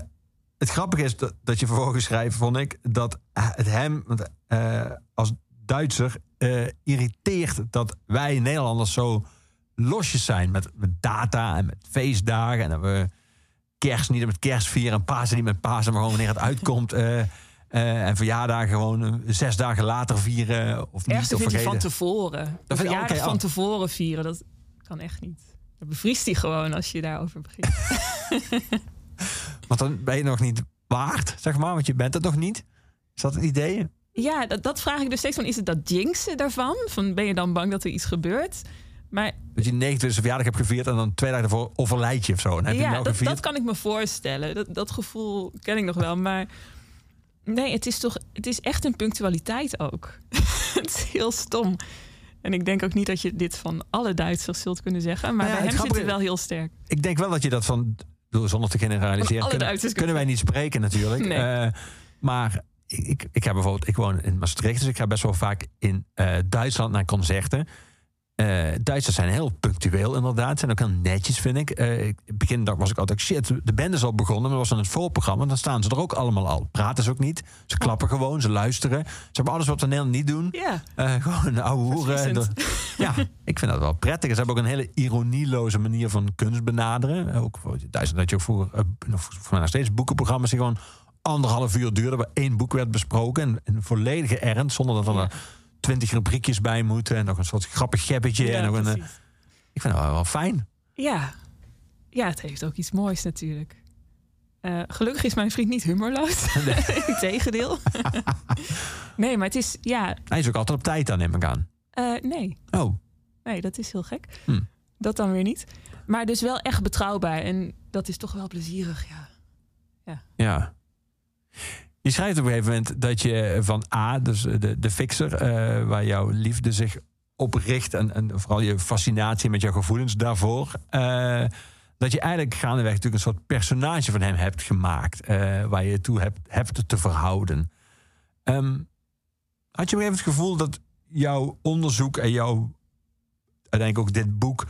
het grappige is dat, dat je vervolgens schrijft, vond ik, dat het hem want, eh, als Duitser eh, irriteert dat wij Nederlanders zo losjes zijn met, met data en met feestdagen. En dat we kerst niet met kerst vieren en Pasen niet met Pasen, maar gewoon wanneer het uitkomt. eh, en verjaardagen gewoon zes dagen later vieren of niet. Ergste of van tevoren. De vind- verjaardag van oh. tevoren vieren, dat kan echt niet. Dan bevriest hij gewoon als je daarover begint. Want dan ben je nog niet waard, zeg maar, want je bent het nog niet. Is dat het idee? Ja, dat, dat vraag ik dus steeds van. Is het dat jinxen daarvan? Van ben je dan bang dat er iets gebeurt? Maar Dat je 29 verjaardag hebt gevierd en dan twee dagen ervoor overlijd je of zo. Je ja, nou dat, dat kan ik me voorstellen. Dat, dat gevoel ken ik nog wel. Maar nee, het is toch. Het is echt een punctualiteit ook. het is heel stom. En ik denk ook niet dat je dit van alle Duitsers zult kunnen zeggen. Maar Nou ja, bij hem zit het wel heel sterk. Ik denk wel dat je dat van, door zonder te generaliseren, kunnen, kunnen wij niet spreken natuurlijk. Nee. Eh, maar ik, ik, ik heb bijvoorbeeld, ik woon in Maastricht, dus ik ga best wel vaak in eh, Duitsland naar concerten. Eh, Duitsers zijn heel punctueel inderdaad. Zijn ook heel netjes, vind ik. In het begin dacht- was ik altijd, shit, de band is al begonnen. Maar dat was dan het voorprogramma. Dan staan ze er ook allemaal al. Praten ze ook niet. Ze klappen gewoon, ze luisteren. Ze hebben alles wat we Nederland niet doen. Ja, Eh, gewoon ouwe hoeren. Ja, ik vind dat wel prettig. Ze hebben ook een hele ironieloze manier van kunst benaderen. Ook voor Duitsland had je ook voor mij nog steeds boekenprogramma's die gewoon anderhalf uur duurden, waar één boek werd besproken. En volledige ernst, zonder dat er Ja. Twintig rubriekjes bij moeten. En nog een soort grappig gebbetje. ja, en nog een, eh, ik vind dat wel, wel fijn. ja. ja, het heeft ook iets moois natuurlijk. Eh, gelukkig is mijn vriend niet humorloos. Integendeel. nee, maar het is, ja, Hij is ook altijd op tijd aan, neem ik aan. eh, nee. Oh, Nee, dat is heel gek. Hm. Dat dan weer niet. Maar dus wel echt betrouwbaar. En dat is toch wel plezierig, ja. ja. Je schrijft op een gegeven moment dat je van A, dus de, de fixer, eh, waar jouw liefde zich op richt en, en vooral je fascinatie met jouw gevoelens daarvoor, eh, dat je eigenlijk gaandeweg natuurlijk een soort personage van hem hebt gemaakt, eh, waar je toe hebt, hebt te verhouden. Ehm, had je op een gegeven moment het gevoel dat jouw onderzoek en jouw uiteindelijk ook dit boek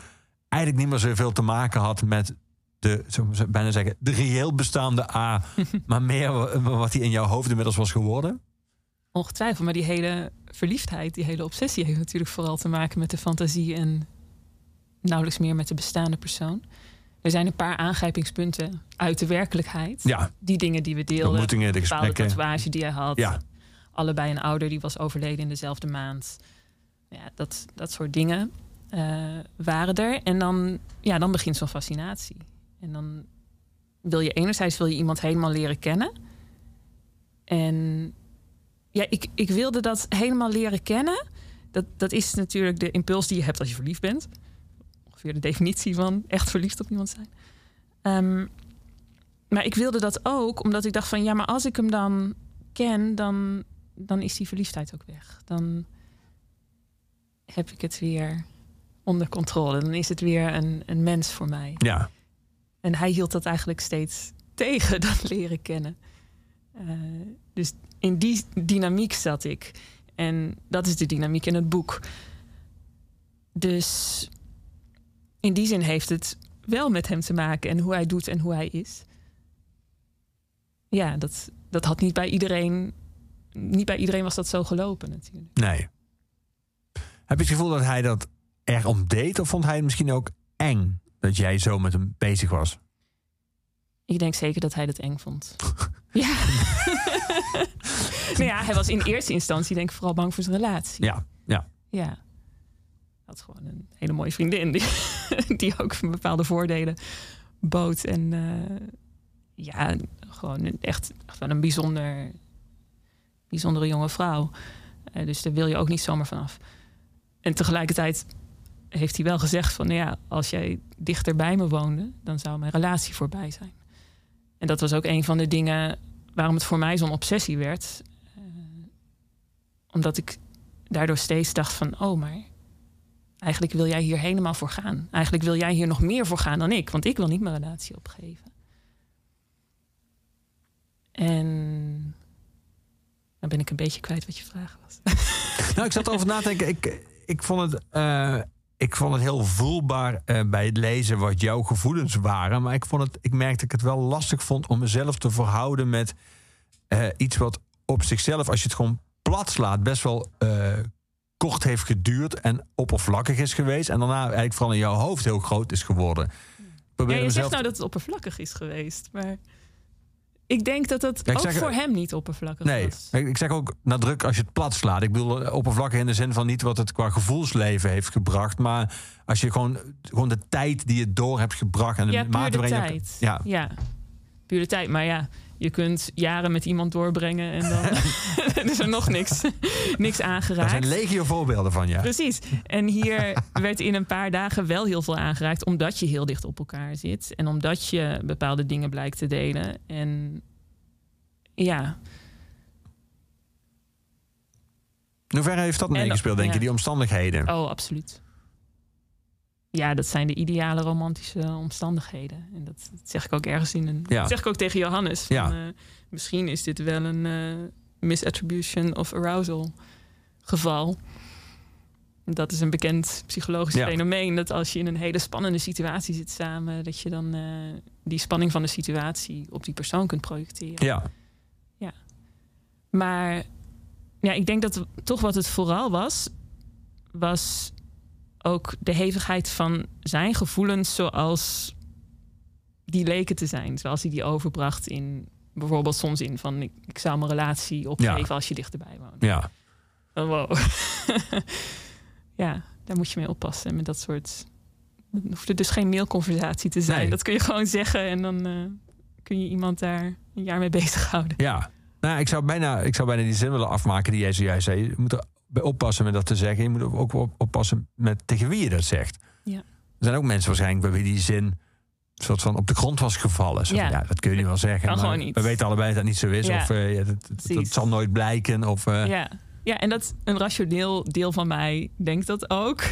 eigenlijk niet meer zoveel te maken had met de, zo bijna zeggen, de reëel bestaande A, maar meer wa- wat hij in jouw hoofd inmiddels was geworden? Ongetwijfeld. Maar die hele verliefdheid, die hele obsessie heeft natuurlijk vooral te maken met de fantasie en nauwelijks meer met de bestaande persoon. Er zijn een paar aangrijpingspunten uit de werkelijkheid. Ja, Die dingen die we de deelden. ontmoetingen, de bepaalde tatoeage die hij had. Ja. Allebei een ouder die was overleden in dezelfde maand. Ja, dat, dat soort dingen eh, waren er. En dan, ja, dan begint zo'n fascinatie. En dan wil je enerzijds wil je iemand helemaal leren kennen. En ja, ik, ik wilde dat helemaal leren kennen. Dat, dat is natuurlijk de impuls die je hebt als je verliefd bent. Ongeveer de definitie van echt verliefd op iemand zijn. Ehm, maar ik wilde dat ook omdat ik dacht van ja, maar als ik hem dan ken, dan, dan is die verliefdheid ook weg. Dan heb ik het weer onder controle. Dan is het weer een, een mens voor mij. Ja, En hij hield dat eigenlijk steeds tegen, dat leren kennen. Eh, dus in die dynamiek zat ik. En dat is de dynamiek in het boek. Dus in die zin heeft het wel met hem te maken en hoe hij doet en hoe hij is. Ja, dat, dat had niet bij iedereen. Niet bij iedereen was dat zo gelopen, natuurlijk. nee. Heb je het gevoel dat hij dat erom deed? Of vond hij het misschien ook eng dat jij zo met hem bezig was? Ik denk zeker dat hij dat eng vond. ja. nou ja, hij was in eerste instantie denk ik vooral bang voor zijn relatie. Ja, ja. Ja. Hij had gewoon een hele mooie vriendin die, die ook bepaalde voordelen bood. En eh, ja, gewoon een, echt, echt wel een bijzonder, bijzondere jonge vrouw. Eh, dus daar wil je ook niet zomaar vanaf. En tegelijkertijd heeft hij wel gezegd van... Nou ja, als jij dichter bij me woonde, dan zou mijn relatie voorbij zijn. En dat was ook een van de dingen waarom het voor mij zo'n obsessie werd. Eh, omdat ik daardoor steeds dacht van... oh, maar eigenlijk wil jij hier helemaal voor gaan. Eigenlijk wil jij hier nog meer voor gaan dan ik. Want ik wil niet mijn relatie opgeven. En dan ben ik een beetje kwijt wat je vraag was. Nou, ik zat erover na te denken. Ik, ik, vond het, eh, ik vond het heel voelbaar eh, bij het lezen wat jouw gevoelens waren. Maar ik, vond het, ik merkte dat ik het wel lastig vond om mezelf te verhouden met eh, iets wat op zichzelf, als je het gewoon plat slaat, best wel eh, kort heeft geduurd en oppervlakkig is geweest. En daarna eigenlijk vooral in jouw hoofd heel groot is geworden. Ja, je mezelf zegt nou dat het oppervlakkig is geweest. Maar ik denk dat Ja, ik ook zeg- voor hem niet oppervlakkig Nee, was. ik ik zeg ook nadruk als je het plat slaat. Ik bedoel eh, oppervlakkig in de zin van niet wat het qua gevoelsleven heeft gebracht. Maar als je gewoon, gewoon de tijd die je door hebt gebracht. En de Ja, mate je-. Ja, Ja, puur de tijd. Maar ja, je kunt jaren met iemand doorbrengen en dan is er nog niks, niks aangeraakt. zijn legio voorbeelden van, ja. Precies. En hier werd in een paar dagen wel heel veel aangeraakt, omdat je heel dicht op elkaar zit en omdat je bepaalde dingen blijkt te delen. En ja, In hoeverre heeft dat meegespeeld, denk je, die omstandigheden? oh, absoluut. Ja, dat zijn de ideale romantische omstandigheden. En dat, dat zeg ik ook ergens in een. Ja. Dat zeg ik ook tegen Johannes. Van, Ja. eh, misschien is dit wel een eh, misattribution of arousal geval. Dat is een bekend psychologisch Ja. fenomeen. Dat als je in een hele spannende situatie zit samen, dat je dan eh, die spanning van de situatie op die persoon kunt projecteren. Ja. Maar ja, ik denk dat toch wat het vooral was, was ook de hevigheid van zijn gevoelens zoals die leken te zijn. Zoals hij die overbracht in bijvoorbeeld soms in van ik, ik zou mijn relatie opgeven Ja. als je dichterbij woont. Ja. Oh, wow. ja, daar moet je mee oppassen met dat soort. Het hoeft er dus geen mailconversatie te zijn. Nee. Dat kun je gewoon zeggen en dan eh, kun je iemand daar een jaar mee bezighouden. Ja. Nou, ik zou, bijna, ik zou bijna die zin willen afmaken die jij zojuist zei. Je moet er oppassen met dat te zeggen. Je moet ook op- oppassen met tegen wie je dat zegt. Ja. Er zijn ook mensen waarschijnlijk bij wie die zin soort van op de grond was gevallen. Zo Ja. ja. dat kun je niet wel zeggen. Maar. We weten allebei dat dat niet zo is. Ja. Of ja, dat, dat, dat Precies. zal nooit blijken. Of, eh, Ja. ja, en dat een rationeel deel van mij denkt dat ook.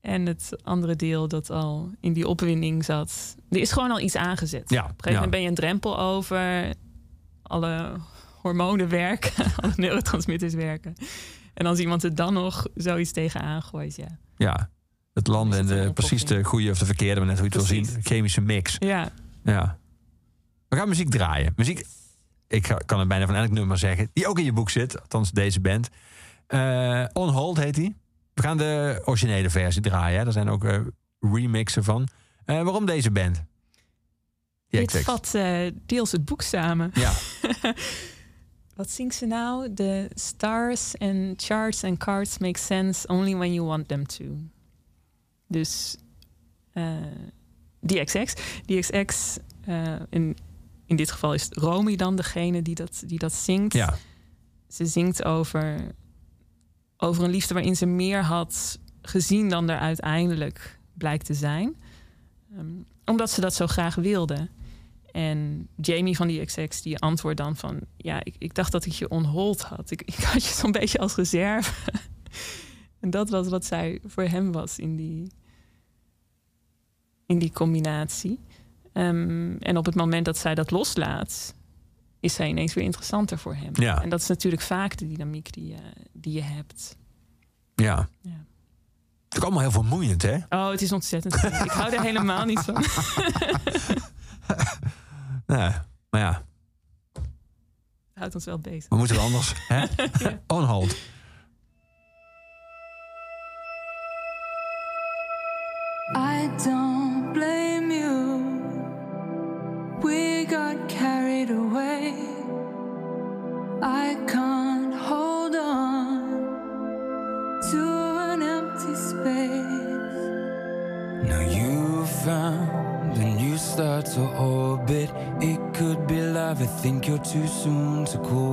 En het andere deel dat al in die opwinding zat. Er is gewoon al iets aangezet. Ja, Op een gegeven moment ben je een drempel over. Alle hormonen werken, alle neurotransmitters werken. En als iemand er dan nog zoiets tegenaan gooit, ja. ja. Het land Is en de, precies de goede of de verkeerde, maar net hoe je het wil zien. Chemische mix. Ja, Ja. We gaan muziek draaien. Muziek, ik ga- kan het bijna van elk nummer zeggen, die ook in je boek zit. Althans, deze band. Eh, On Hold heet die. We gaan de originele versie draaien. Hè. Er zijn ook eh, remixen van. Eh, waarom deze band? Dit vat deels het boek samen. Ja, Wat zingt ze nou? The stars and charts and cards make sense only when you want them to. Dus eh DXX. DXX, eh, in, in dit geval is Romy dan degene die dat, die dat zingt. ja, Ze zingt over, over een liefde waarin ze meer had gezien dan er uiteindelijk blijkt te zijn. Ehm, omdat ze dat zo graag wilde. En Jamie van die XX die antwoordt dan van... ja, ik, ik dacht dat ik je onhold had. Ik, ik had je zo'n beetje als reserve. en dat was wat zij voor hem was in die, in die combinatie. Ehm, en op het moment dat zij dat loslaat... is zij ineens weer interessanter voor hem. Ja. En dat is natuurlijk vaak de dynamiek die je, die je hebt. ja. Ja. Het is allemaal heel vermoeiend, hè? Oh, het is ontzettend. ik hou er helemaal niet van. Nee, maar ja, houdt ons wel bezig. we moeten het anders. hè? On Hold. Too soon to call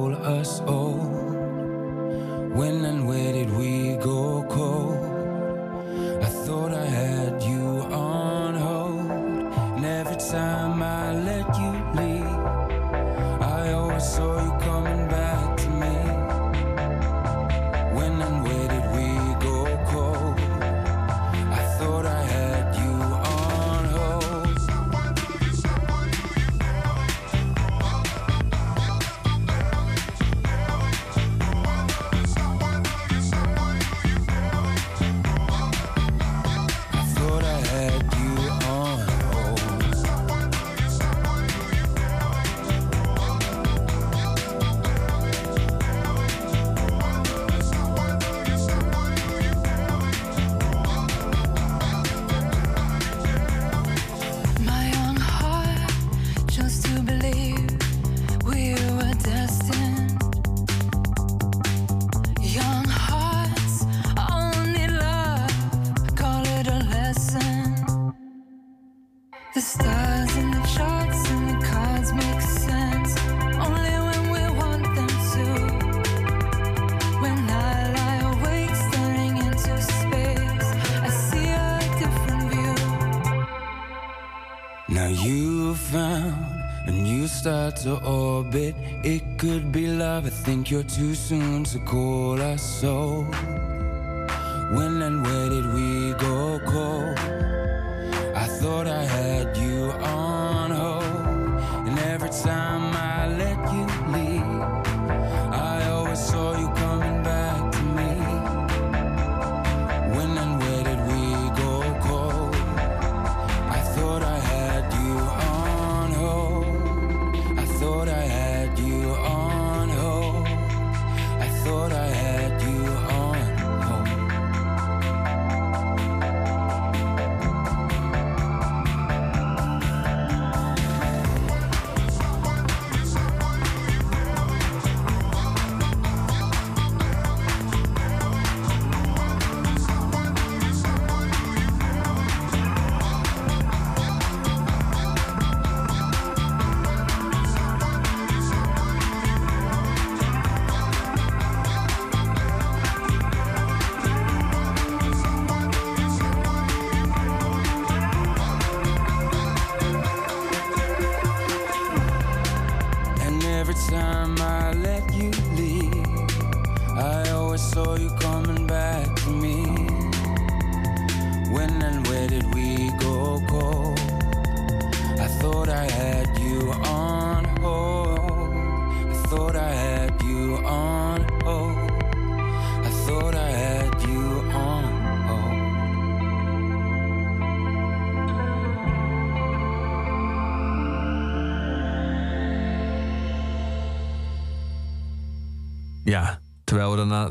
think you're too soon to call us so.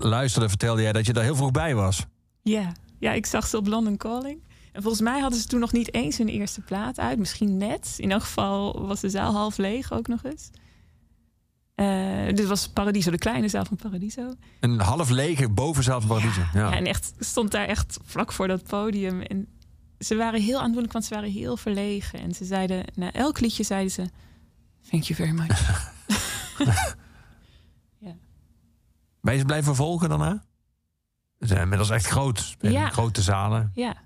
Luisterden, vertelde jij dat je daar heel vroeg bij was. Ja. ja, ik zag ze op London Calling. En volgens mij hadden ze toen nog niet eens hun eerste plaat uit. Misschien net. In elk geval was de zaal half leeg ook nog eens. Eh, dit was Paradiso, de kleine zaal van Paradiso. Een half lege bovenzaal van Paradiso. Ja. Ja, en echt stond daar echt vlak voor dat podium. En ze waren heel aandoenlijk, want ze waren heel verlegen. En ze zeiden, na elk liedje zeiden ze... Thank you very much. Ben je ze blijven volgen daarna? Ze zijn inmiddels echt groot. In Ja. Grote zalen. ja.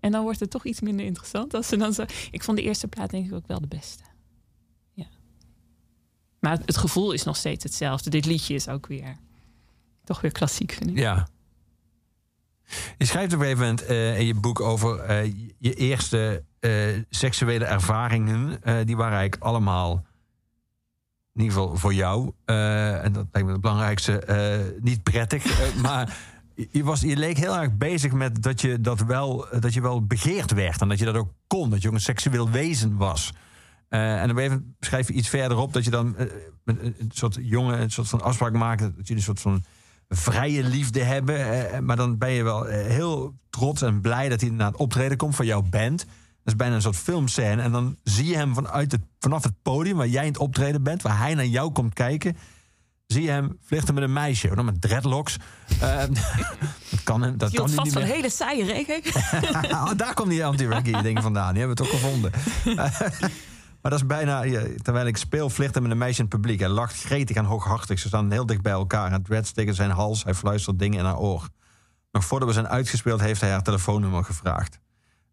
En dan wordt het toch iets minder interessant. Als ze dan zo... Ik vond de eerste plaat denk ik ook wel de beste. Ja. Maar het gevoel is nog steeds hetzelfde. Dit liedje is ook weer... Toch weer klassiek, vind ik. Ja. Je schrijft op een gegeven moment eh, in je boek over eh, je- eerste eh, seksuele ervaringen. Die waren eigenlijk allemaal, in ieder geval voor jou, eh, en dat lijkt me het belangrijkste, eh, niet prettig. eh, maar je, was, je leek heel erg bezig met dat je, dat, wel, dat je wel begeerd werd. En dat je dat ook kon. Dat je ook een seksueel wezen was. En gegeven moment schrijf je iets verderop dat je dan een, soort jongen een soort van afspraak maakt. Dat je een soort van vrije liefde hebben. maar dan ben je wel heel trots en blij dat hij naar het optreden komt van jouw band. Dat is bijna een soort filmscène. En dan zie je hem vanuit het, vanaf het podium waar jij in het optreden bent, waar hij naar jou komt kijken. Zie je hem vlichten met een meisje, dan met dreadlocks. Eh, dat kan hem. Dat kan niet vast van hele saaie reggae. Oh, daar komt die anti-reggae ding vandaan. Die hebben we toch gevonden. maar dat is bijna... ja, terwijl ik speel, vliegt hij met een meisje in het publiek. Hij lacht gretig en hooghartig. Ze staan heel dicht bij elkaar. Het dreads tegen zijn hals. Hij fluistert dingen in haar oor. Nog voordat we zijn uitgespeeld, heeft hij haar telefoonnummer gevraagd.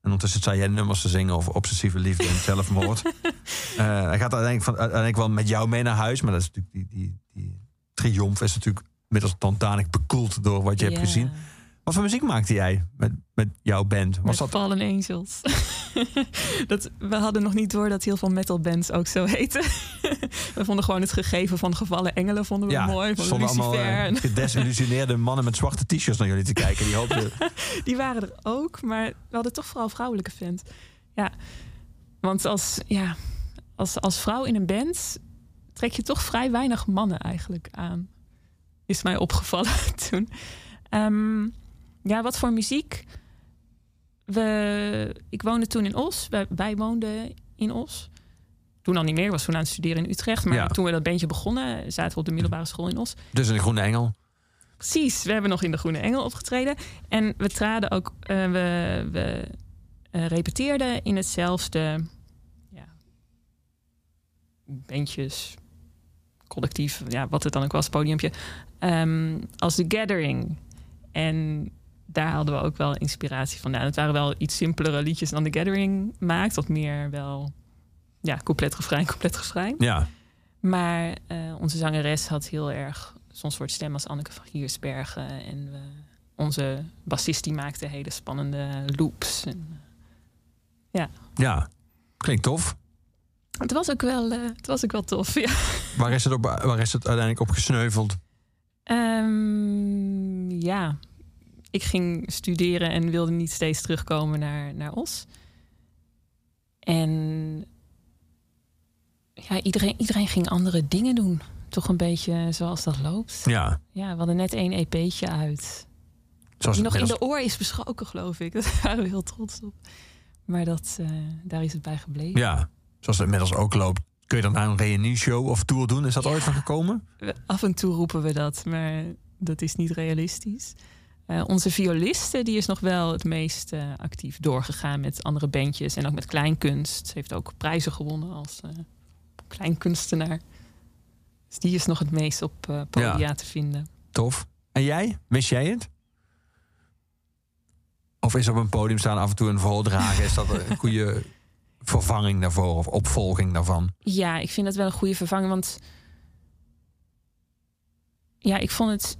En ondertussen zei jij nummers te zingen over obsessieve liefde en zelfmoord. Eh, hij gaat uiteindelijk, van, uiteindelijk wel met jou mee naar huis. Maar dat is natuurlijk die, die, die triomf is natuurlijk middels tantanig bekoeld door wat je hebt gezien. Wat voor muziek maakte jij met, met jouw band? Was Met dat Fallen Angels. dat, we hadden nog niet door dat heel veel metalbands ook zo heten. we vonden gewoon het gegeven van gevallen engelen vonden we mooi. Van stonden allemaal Lucifer. eh, en- gedesillusioneerde mannen met zwarte t-shirts naar jullie te kijken. Die hoopten, Die waren er ook, maar we hadden toch vooral vrouwelijke fans. Ja, want als, ja, als, als vrouw in een band trek je toch vrij weinig mannen eigenlijk aan. Is mij opgevallen toen. Ehm, ja, wat voor muziek? We, ik woonde toen in Os. Wij, wij woonden in Os. Toen al niet meer. Was toen aan het studeren in Utrecht. Maar Ja. toen we dat bandje begonnen, zaten we op de middelbare school in Os. dus een groene engel. Precies, we hebben nog in de Groene Engel opgetreden. En we traden ook, eh, we, we eh, repeteerden in hetzelfde ja, bandjes, collectief, ja, wat het dan ook was, podiumpje, ehm, als The Gathering. En daar hadden we ook wel inspiratie vandaan. Het waren wel iets simpelere liedjes dan The Gathering maakt, wat meer wel, ja, couplet, refrein, couplet, refrein. Ja, Maar eh, onze zangeres had heel erg zo'n soort stem als Anneke van Giersbergen. En we, onze bassist die maakte hele spannende loops. En, ja. Klinkt tof. het, was ook wel, eh, het was ook wel tof, ja. Waar is het, op, waar is het uiteindelijk op gesneuveld? Ehm, ja, ik ging studeren en wilde niet steeds terugkomen naar, naar Os. En ja, iedereen, iedereen ging andere dingen doen. Toch een beetje zoals dat loopt. Ja, Ja, we hadden net één EP'tje uit. zoals Die nog in de oor is beschoken, geloof ik. Daar waren we heel trots op. Maar dat, eh, daar is het bij gebleven. Ja, zoals het inmiddels ook loopt. Kun je dan aan een reunie-show of tour doen? Is dat Ja. ooit van gekomen? Af en toe roepen we dat, maar dat is niet realistisch. Eh, onze violiste die is nog wel het meest eh, actief doorgegaan met andere bandjes en ook met kleinkunst. Ze heeft ook prijzen gewonnen als eh, kleinkunstenaar. Dus die is nog het meest op podia Ja. te vinden. Tof. En jij? Wist jij het? Of is op een podium staan af en toe een voordragen? Is dat een goede vervanging daarvoor of opvolging daarvan? Ja, ik vind dat wel een goede vervanging. Want ja, ik vond het.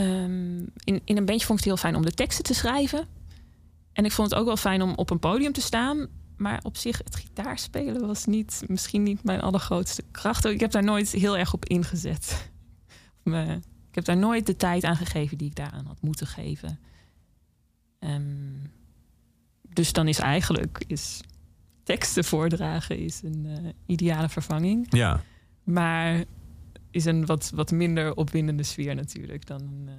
Ehm, in, in een bandje vond ik het heel fijn om de teksten te schrijven. En ik vond het ook wel fijn om op een podium te staan. Maar op zich, het gitaarspelen was niet, misschien niet mijn allergrootste kracht. Ik heb daar nooit heel erg op ingezet. Ik heb daar nooit de tijd aan gegeven die ik daaraan had moeten geven. Ehm, dus dan is eigenlijk is teksten voordragen is een eh, ideale vervanging. Ja. Maar is een wat, wat minder opwindende sfeer natuurlijk dan eh,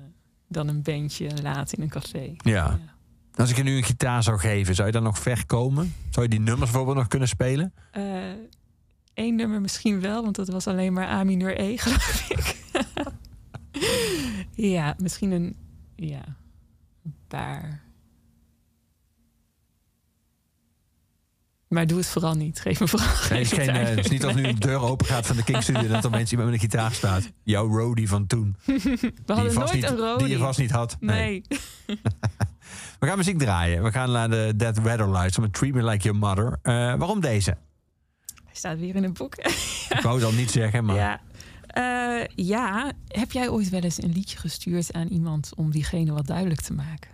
dan een bandje laat in een café. Ja. Als ik je nu een gitaar zou geven, zou je dan nog ver komen? Zou je die nummers bijvoorbeeld nog kunnen spelen? Eén nummer misschien wel, want dat was alleen maar A mineur E, geloof ik. ja, misschien een, ja, een paar. Maar doe het vooral niet. Geef me vooral Nee, geen het is, geen, gitaar. eh, het is niet als nu een deur open gaat van de King Studio... dat er mensen met een gitaar staat. Jouw roadie van toen. We Die je hadden vast nooit niet, een rode. Die je vast niet had. Nee. We gaan muziek draaien. We gaan naar de Dead Weather Lights met Treat Me Like Your Mother. Eh, waarom deze? Hij staat weer in een boek. Ik wou het al niet zeggen, maar... Ja. Eh, ja, heb jij ooit wel eens een liedje gestuurd aan iemand om diegene wat duidelijk te maken?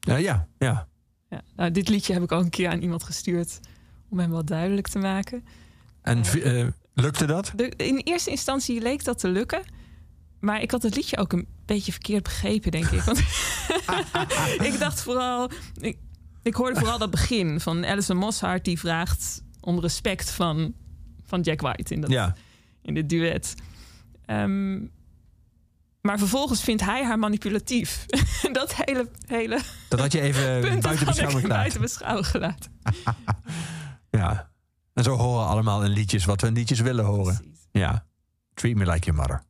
Ja, ja, ja. Ja. Nou, dit liedje heb ik ook een keer aan iemand gestuurd om hem wat duidelijk te maken. En v- eh, lukte dat? In eerste instantie leek dat te lukken. Maar ik had het liedje ook een beetje verkeerd begrepen, denk ik. Want ik dacht vooral... Ik, ik hoorde vooral dat begin van Alison Mosshart... die vraagt om respect van, van Jack White in, dat, Ja. in dit duet. Ehm, maar vervolgens vindt hij haar manipulatief. dat hele, hele Dat had je even buiten beschouwing gelaten. Ja. En zo horen we allemaal in liedjes wat we in liedjes willen horen. Precies. Ja. Treat Me Like Your Mother.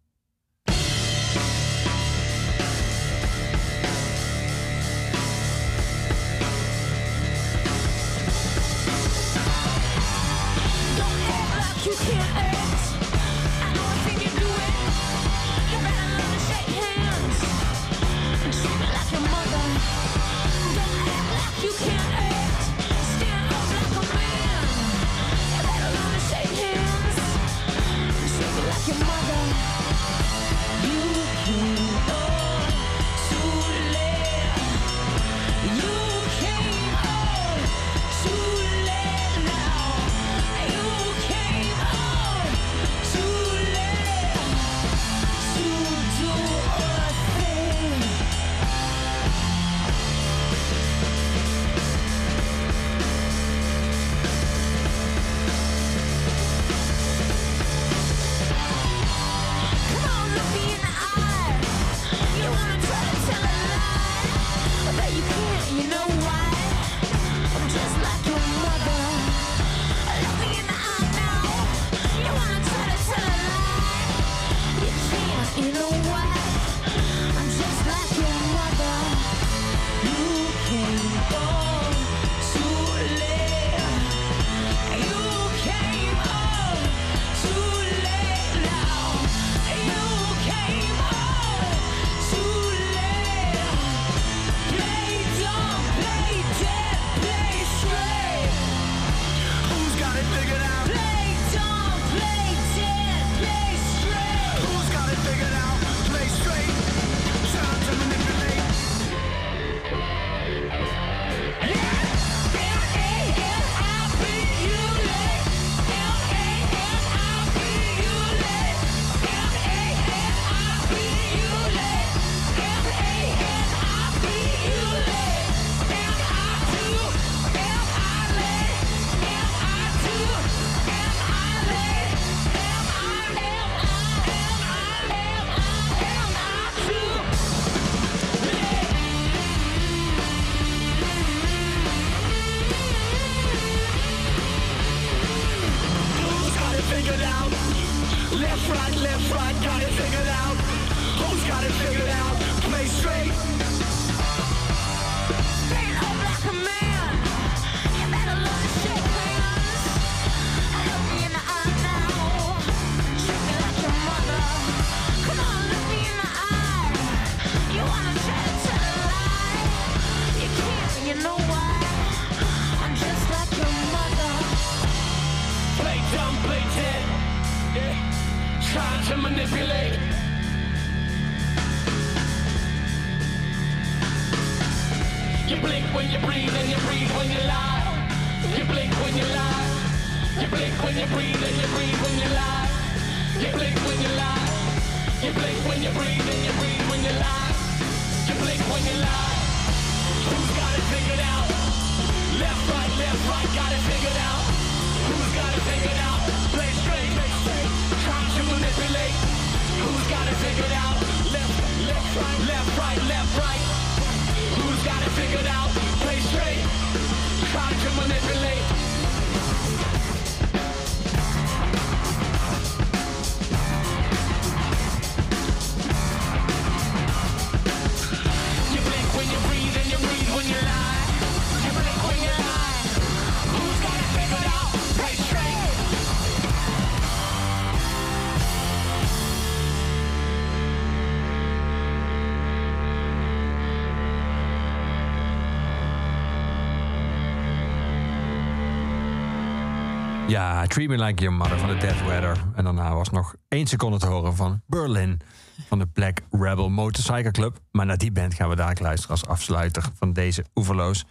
Treat Me Like Your Mother van de Death Weather. En daarna was nog één seconde te horen van Berlin van de Black Rebel Motorcycle Club. Maar naar die band gaan we daar luisteren als afsluiter van deze Oeverloos.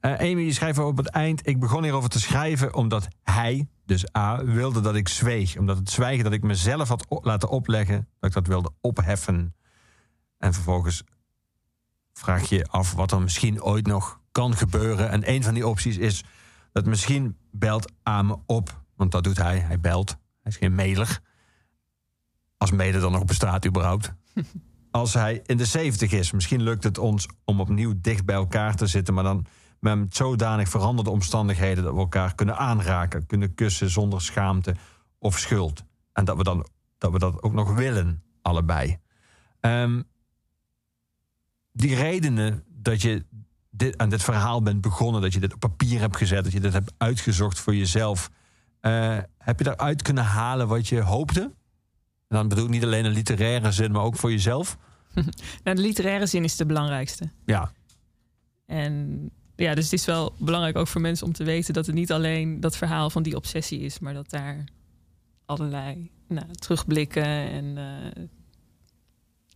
Eh Amy schrijft op het eind... Ik begon hierover te schrijven omdat hij, dus A, wilde dat ik zweeg. Omdat het zwijgen dat ik mezelf had laten opleggen... dat ik dat wilde opheffen. En vervolgens vraag je je af wat er misschien ooit nog kan gebeuren. En een van die opties is dat misschien belt A me op. Want dat doet hij. Hij belt. Hij is geen mailer. Als mailer dan nog bestaat überhaupt. Als hij in de 70 is. Misschien lukt het ons om opnieuw dicht bij elkaar te zitten. Maar dan met zodanig veranderde omstandigheden... dat we elkaar kunnen aanraken. Kunnen kussen zonder schaamte of schuld. En dat we, dan, dat, we dat ook nog willen, allebei. Ehm, die redenen dat je dit, aan dit verhaal bent begonnen, dat je dit op papier hebt gezet, dat je dit hebt uitgezocht voor jezelf, eh, heb je daaruit kunnen halen wat je hoopte? En dan bedoel ik niet alleen een literaire zin, maar ook voor jezelf. Nou, de literaire zin is de belangrijkste. Ja, En ja, dus het is wel belangrijk ook voor mensen om te weten dat het niet alleen dat verhaal van die obsessie is, maar dat daar allerlei nou, terugblikken en eh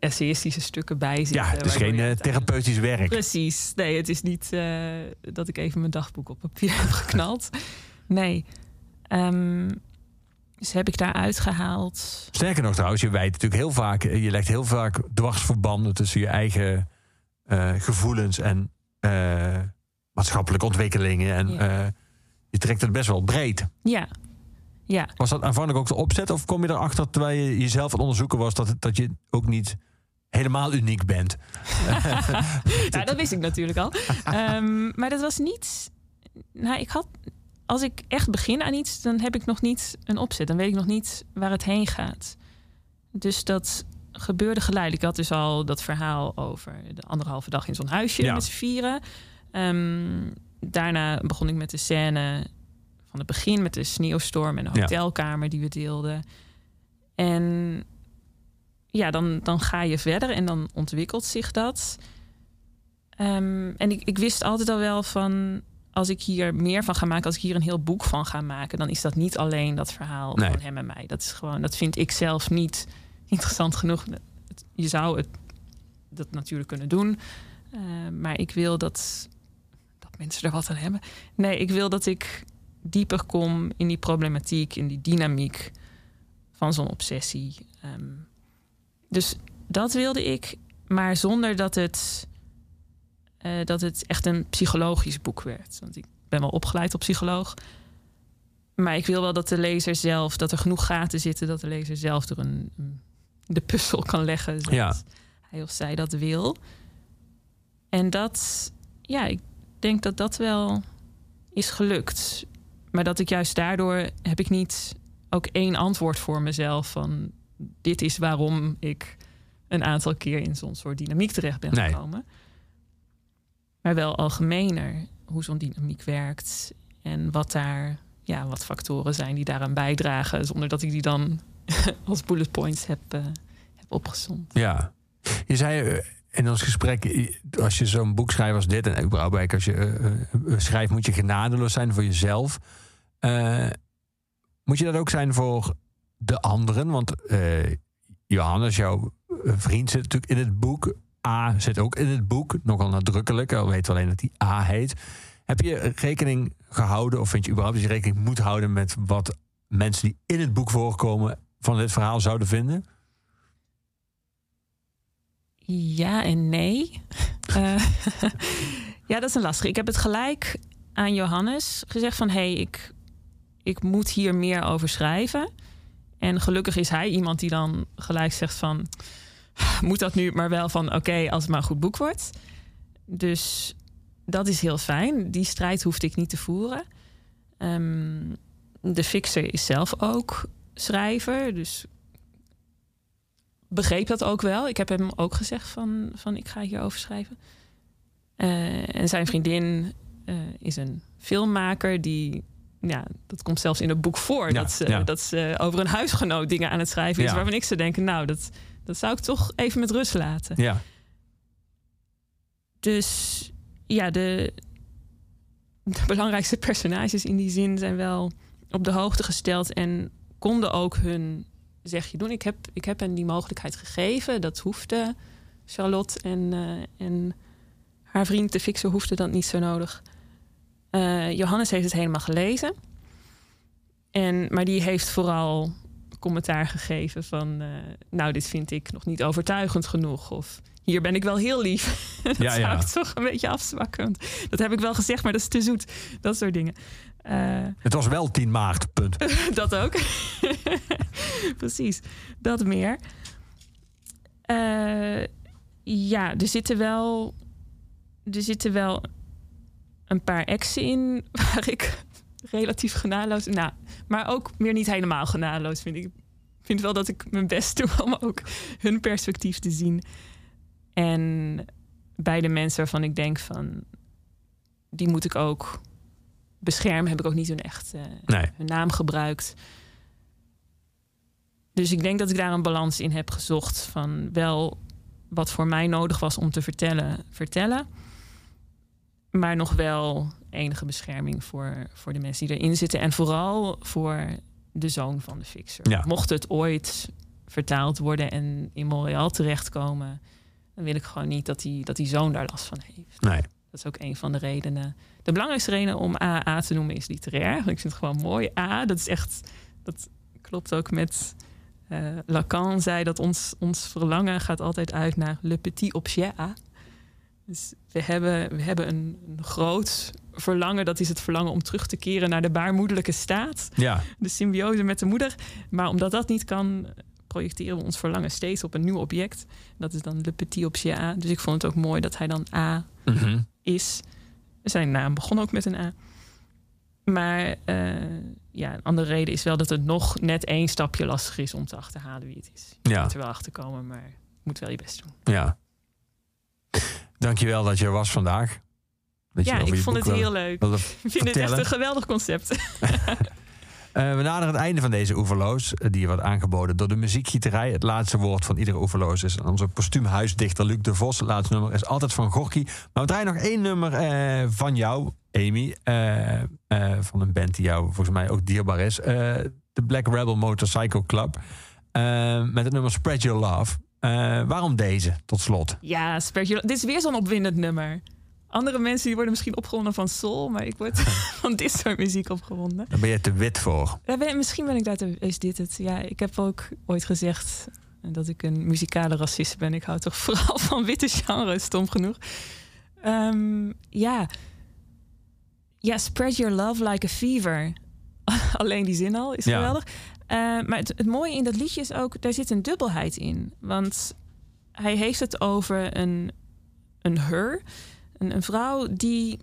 essayistische stukken bij zitten. ja het is geen eh, therapeutisch werk. Precies. Nee, het is niet eh, dat ik even mijn dagboek op papier heb geknald. Nee. Ehm, dus heb ik daar uitgehaald. Sterker nog trouwens, je wijt natuurlijk heel vaak, je legt heel vaak dwarsverbanden tussen je eigen eh, gevoelens en eh, maatschappelijke ontwikkelingen. En Ja. eh, je trekt het best wel breed. Ja. Ja. Was dat aanvankelijk ook de opzet? Of kom je erachter terwijl je jezelf aan het onderzoeken was dat, dat je ook niet helemaal uniek bent? Nou, dat wist ik natuurlijk al. Ehm, maar dat was niet. Nou, ik had. Als ik echt begin aan iets, dan heb ik nog niet een opzet. Dan weet ik nog niet waar het heen gaat. Dus dat gebeurde geleidelijk. Ik had dus al dat verhaal over de anderhalve dag in zo'n huisje Ja. met z'n vieren. Ehm, daarna begon ik met de scène van het begin met de sneeuwstorm en de Ja. hotelkamer die we deelden. En ja, dan, dan ga je verder en dan ontwikkelt zich dat. Ehm, en ik, ik wist altijd al wel van... als ik hier meer van ga maken... als ik hier een heel boek van ga maken... dan is dat niet alleen dat verhaal Nee. van hem en mij. Dat, is gewoon, dat vind ik zelf niet interessant genoeg. Het- Je zou het, dat natuurlijk kunnen doen. eh, maar ik wil dat, dat mensen er wat aan hebben. Nee, ik wil dat ik dieper kom in die problematiek... in die dynamiek van zo'n obsessie. Ehm, dus dat wilde ik, maar zonder dat het, eh, dat het echt een psychologisch boek werd. Want ik ben wel opgeleid tot psycholoog. Maar ik wil wel dat de lezer zelf, dat er genoeg gaten zitten, dat de lezer zelf er een, de puzzel kan leggen. Zoals Ja. hij of zij dat wil. En dat, ja, ik denk dat dat wel is gelukt. Maar dat ik juist daardoor heb ik niet ook één antwoord voor mezelf van dit is waarom ik een aantal keer in zo'n soort dynamiek terecht ben Nee. gekomen. Maar wel algemener hoe zo'n dynamiek werkt en wat daar, ja, wat factoren zijn die daaraan bijdragen, zonder dat ik die dan als bullet points heb, eh, heb opgezond. Ja. Je zei eh, in ons gesprek, als je zo'n boek schrijft als dit... en überhaupt als je eh, schrijft, moet je genadeloos zijn voor jezelf. Moet je dat ook zijn voor de anderen? Want eh, Johannes, jouw eh, vriend, zit natuurlijk in het boek. A zit ook in het boek, nogal nadrukkelijk. Al weten we alleen dat die A heet. Heb je rekening gehouden, of vind je überhaupt dat je rekening moet houden met wat mensen die in het boek voorkomen van dit verhaal zouden vinden? Ja en nee. Eh, ja, dat is een lastige. Ik heb het gelijk aan Johannes gezegd van... hé, hey, ik, ik moet hier meer over schrijven. En gelukkig is hij iemand die dan gelijk zegt van... moet dat nu maar wel van oké, als het maar een goed boek wordt. Dus dat is heel fijn. Die strijd hoefde ik niet te voeren. Ehm, de fixer is zelf ook schrijver, dus begreep dat ook wel. Ik heb hem ook gezegd van, van ik ga hierover schrijven. Eh, en zijn vriendin eh, is een filmmaker die, ja, dat komt zelfs in het boek voor, Ja, dat, ze, ja. dat ze over een huisgenoot dingen aan het schrijven is, Ja. waarvan ik ze denken, nou, dat, dat zou ik toch even met rust laten. Ja, Dus ja, de, de belangrijkste personages in die zin zijn wel op de hoogte gesteld en konden ook hun zegje doen. Ik heb, ik heb hen die mogelijkheid gegeven. Dat hoefde Charlotte en, eh, en haar vriend de fixer hoefde dat niet zo nodig. Eh, Johannes heeft het helemaal gelezen. En, maar die heeft vooral commentaar gegeven van... eh, nou, dit vind ik nog niet overtuigend genoeg. Of hier ben ik wel heel lief. dat Ja, ja. zou ik toch een beetje afzwakken. Want dat heb ik wel gezegd, maar dat is te zoet. Dat soort dingen. Eh, het was wel 10 maart, punt. dat ook. Precies, dat meer. Ja, er zitten wel, er zitten wel een paar exen in waar ik relatief genadeloos, nou, maar ook weer niet helemaal genadeloos vind. Ik vind wel dat ik mijn best doe om ook hun perspectief te zien. En bij de mensen waarvan ik denk van, die moet ik ook beschermen, heb ik ook niet hun echt eh, Nee. hun naam gebruikt. Dus ik denk dat ik daar een balans in heb gezocht van wel wat voor mij nodig was om te vertellen, vertellen. Maar nog wel enige bescherming voor, voor de mensen die erin zitten. En vooral voor de zoon van de fixer. Ja. Mocht het ooit vertaald worden en in Montreal terechtkomen, dan wil ik gewoon niet dat die, dat die zoon daar last van heeft. Nee. Dat is ook een van de redenen. De belangrijkste reden om AA te noemen is literair. Ik vind het gewoon mooi. A, dat is echt. Dat klopt ook met. eh, Lacan zei dat ons, ons verlangen gaat altijd uit naar le petit objet A. Dus we hebben, we hebben een, een groot verlangen. Dat is het verlangen om terug te keren naar de baarmoederlijke staat. Ja, De symbiose met de moeder. Maar omdat dat niet kan, projecteren we ons verlangen steeds op een nieuw object. Dat is dan le petit objet A. Dus ik vond het ook mooi dat hij dan A Mhm. is. Zijn naam begon ook met een A. Maar eh, ja, een andere reden is wel dat het nog net één stapje lastiger is om te achterhalen wie het is. Je Ja. moet er wel achter komen, maar je moet wel je best doen. ja. Dankjewel dat je er was vandaag. Dat ja, ik vond het heel leuk. Ik vind het echt een geweldig concept. Eh, we naderen het einde van deze oeverloos. eh, Die wordt aangeboden door de muziekgieterij. Het laatste woord van iedere oeverloos is aan onze postuum huisdichter Luc de Vos. Het laatste nummer is altijd van Gorky. Maar we draaien nog één nummer eh, van jou, Amy. van een band die jou volgens mij ook dierbaar is. De Black Rebel Motorcycle Club. Met het nummer Spread Your Love. Eh, waarom deze, tot slot? ja, Your- dit is weer zo'n opwindend nummer. Andere mensen die worden misschien opgewonden van soul, maar ik word van dit soort muziek opgewonden. Daar ben je te wit voor. Ben- misschien ben ik daar te, is dit het. Ja, ik heb ook ooit gezegd dat ik een muzikale racist ben. Ik hou toch vooral van witte genres, stom genoeg. Ehm, ja. ja, spread your love like a fever. Alleen die zin al is Ja. geweldig. Eh, maar het, mooie in dat liedje is ook, daar zit een dubbelheid in. Want hij heeft het over een, een her, een, een vrouw die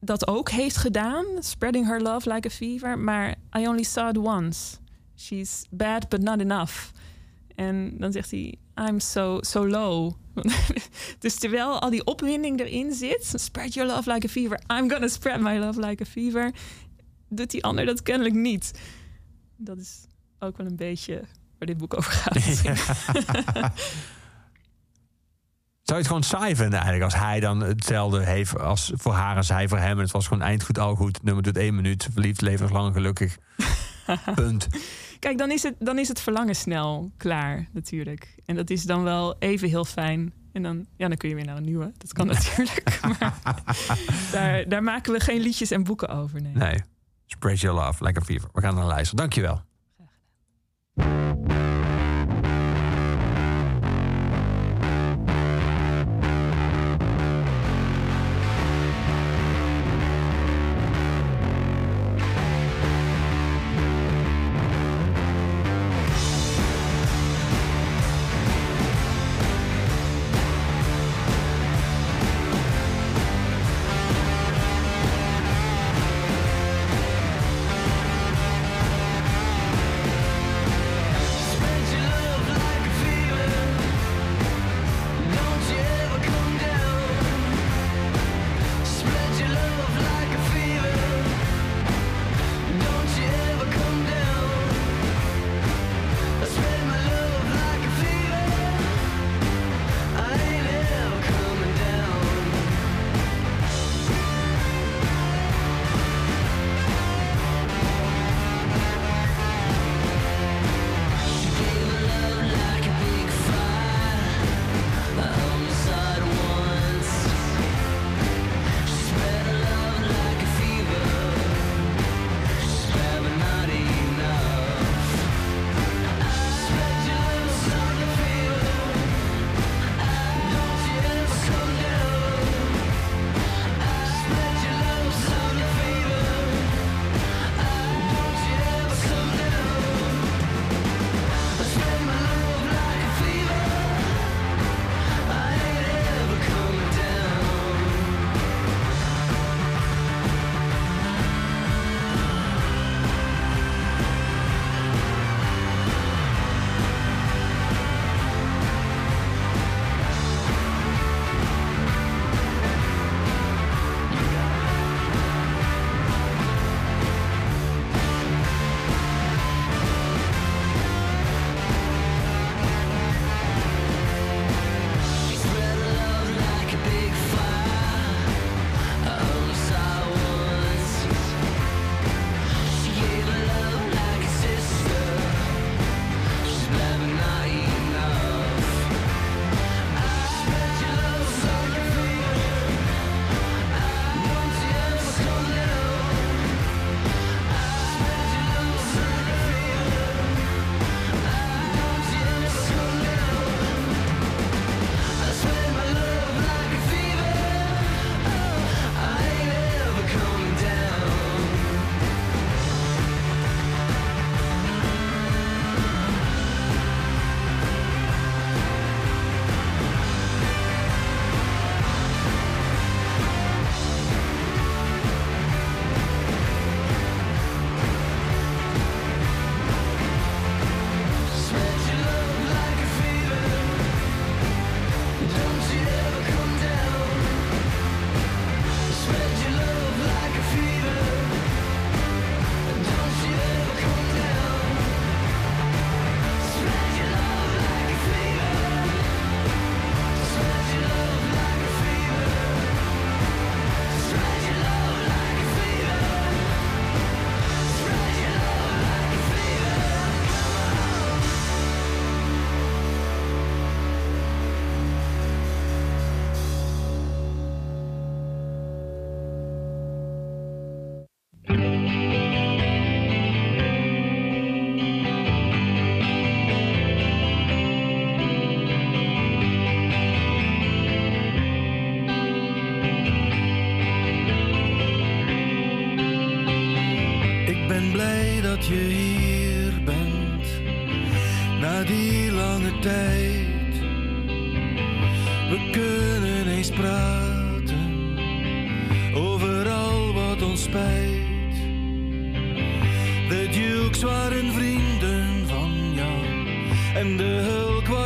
dat ook heeft gedaan. Spreading her love like a fever. Maar I only saw it once. She's bad, but not enough. En dan zegt hij, I'm so, so low. dus terwijl al die opwinding erin zit... Spread your love like a fever. I'm gonna spread my love like a fever. Doet die ander dat kennelijk niet dat is ook wel een beetje waar dit boek over gaat. Ja. Zou je het gewoon saai vinden eigenlijk als hij dan hetzelfde heeft als voor haar en zij voor hem? En het was gewoon eindgoed al goed. Nummer doet één minuut. Verliefd, levenslang gelukkig. Punt. Kijk, dan is, het, dan is het verlangen snel klaar natuurlijk. En dat is dan wel even heel fijn. En dan, ja, dan kun je weer naar een nieuwe. Dat kan natuurlijk. daar, daar maken we geen liedjes en boeken over. Nee. nee. Spread Your Love, Like a Fever. We gaan naar luisteren. Dankjewel. Graag gedaan.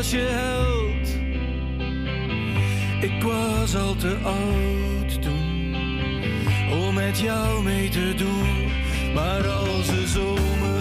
was je. Ik was al te oud toen om met jou mee te doen, maar als de zomer.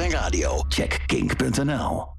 Podcast van Kink. Voor meer podcasts, playlists en radio, check kink.nl.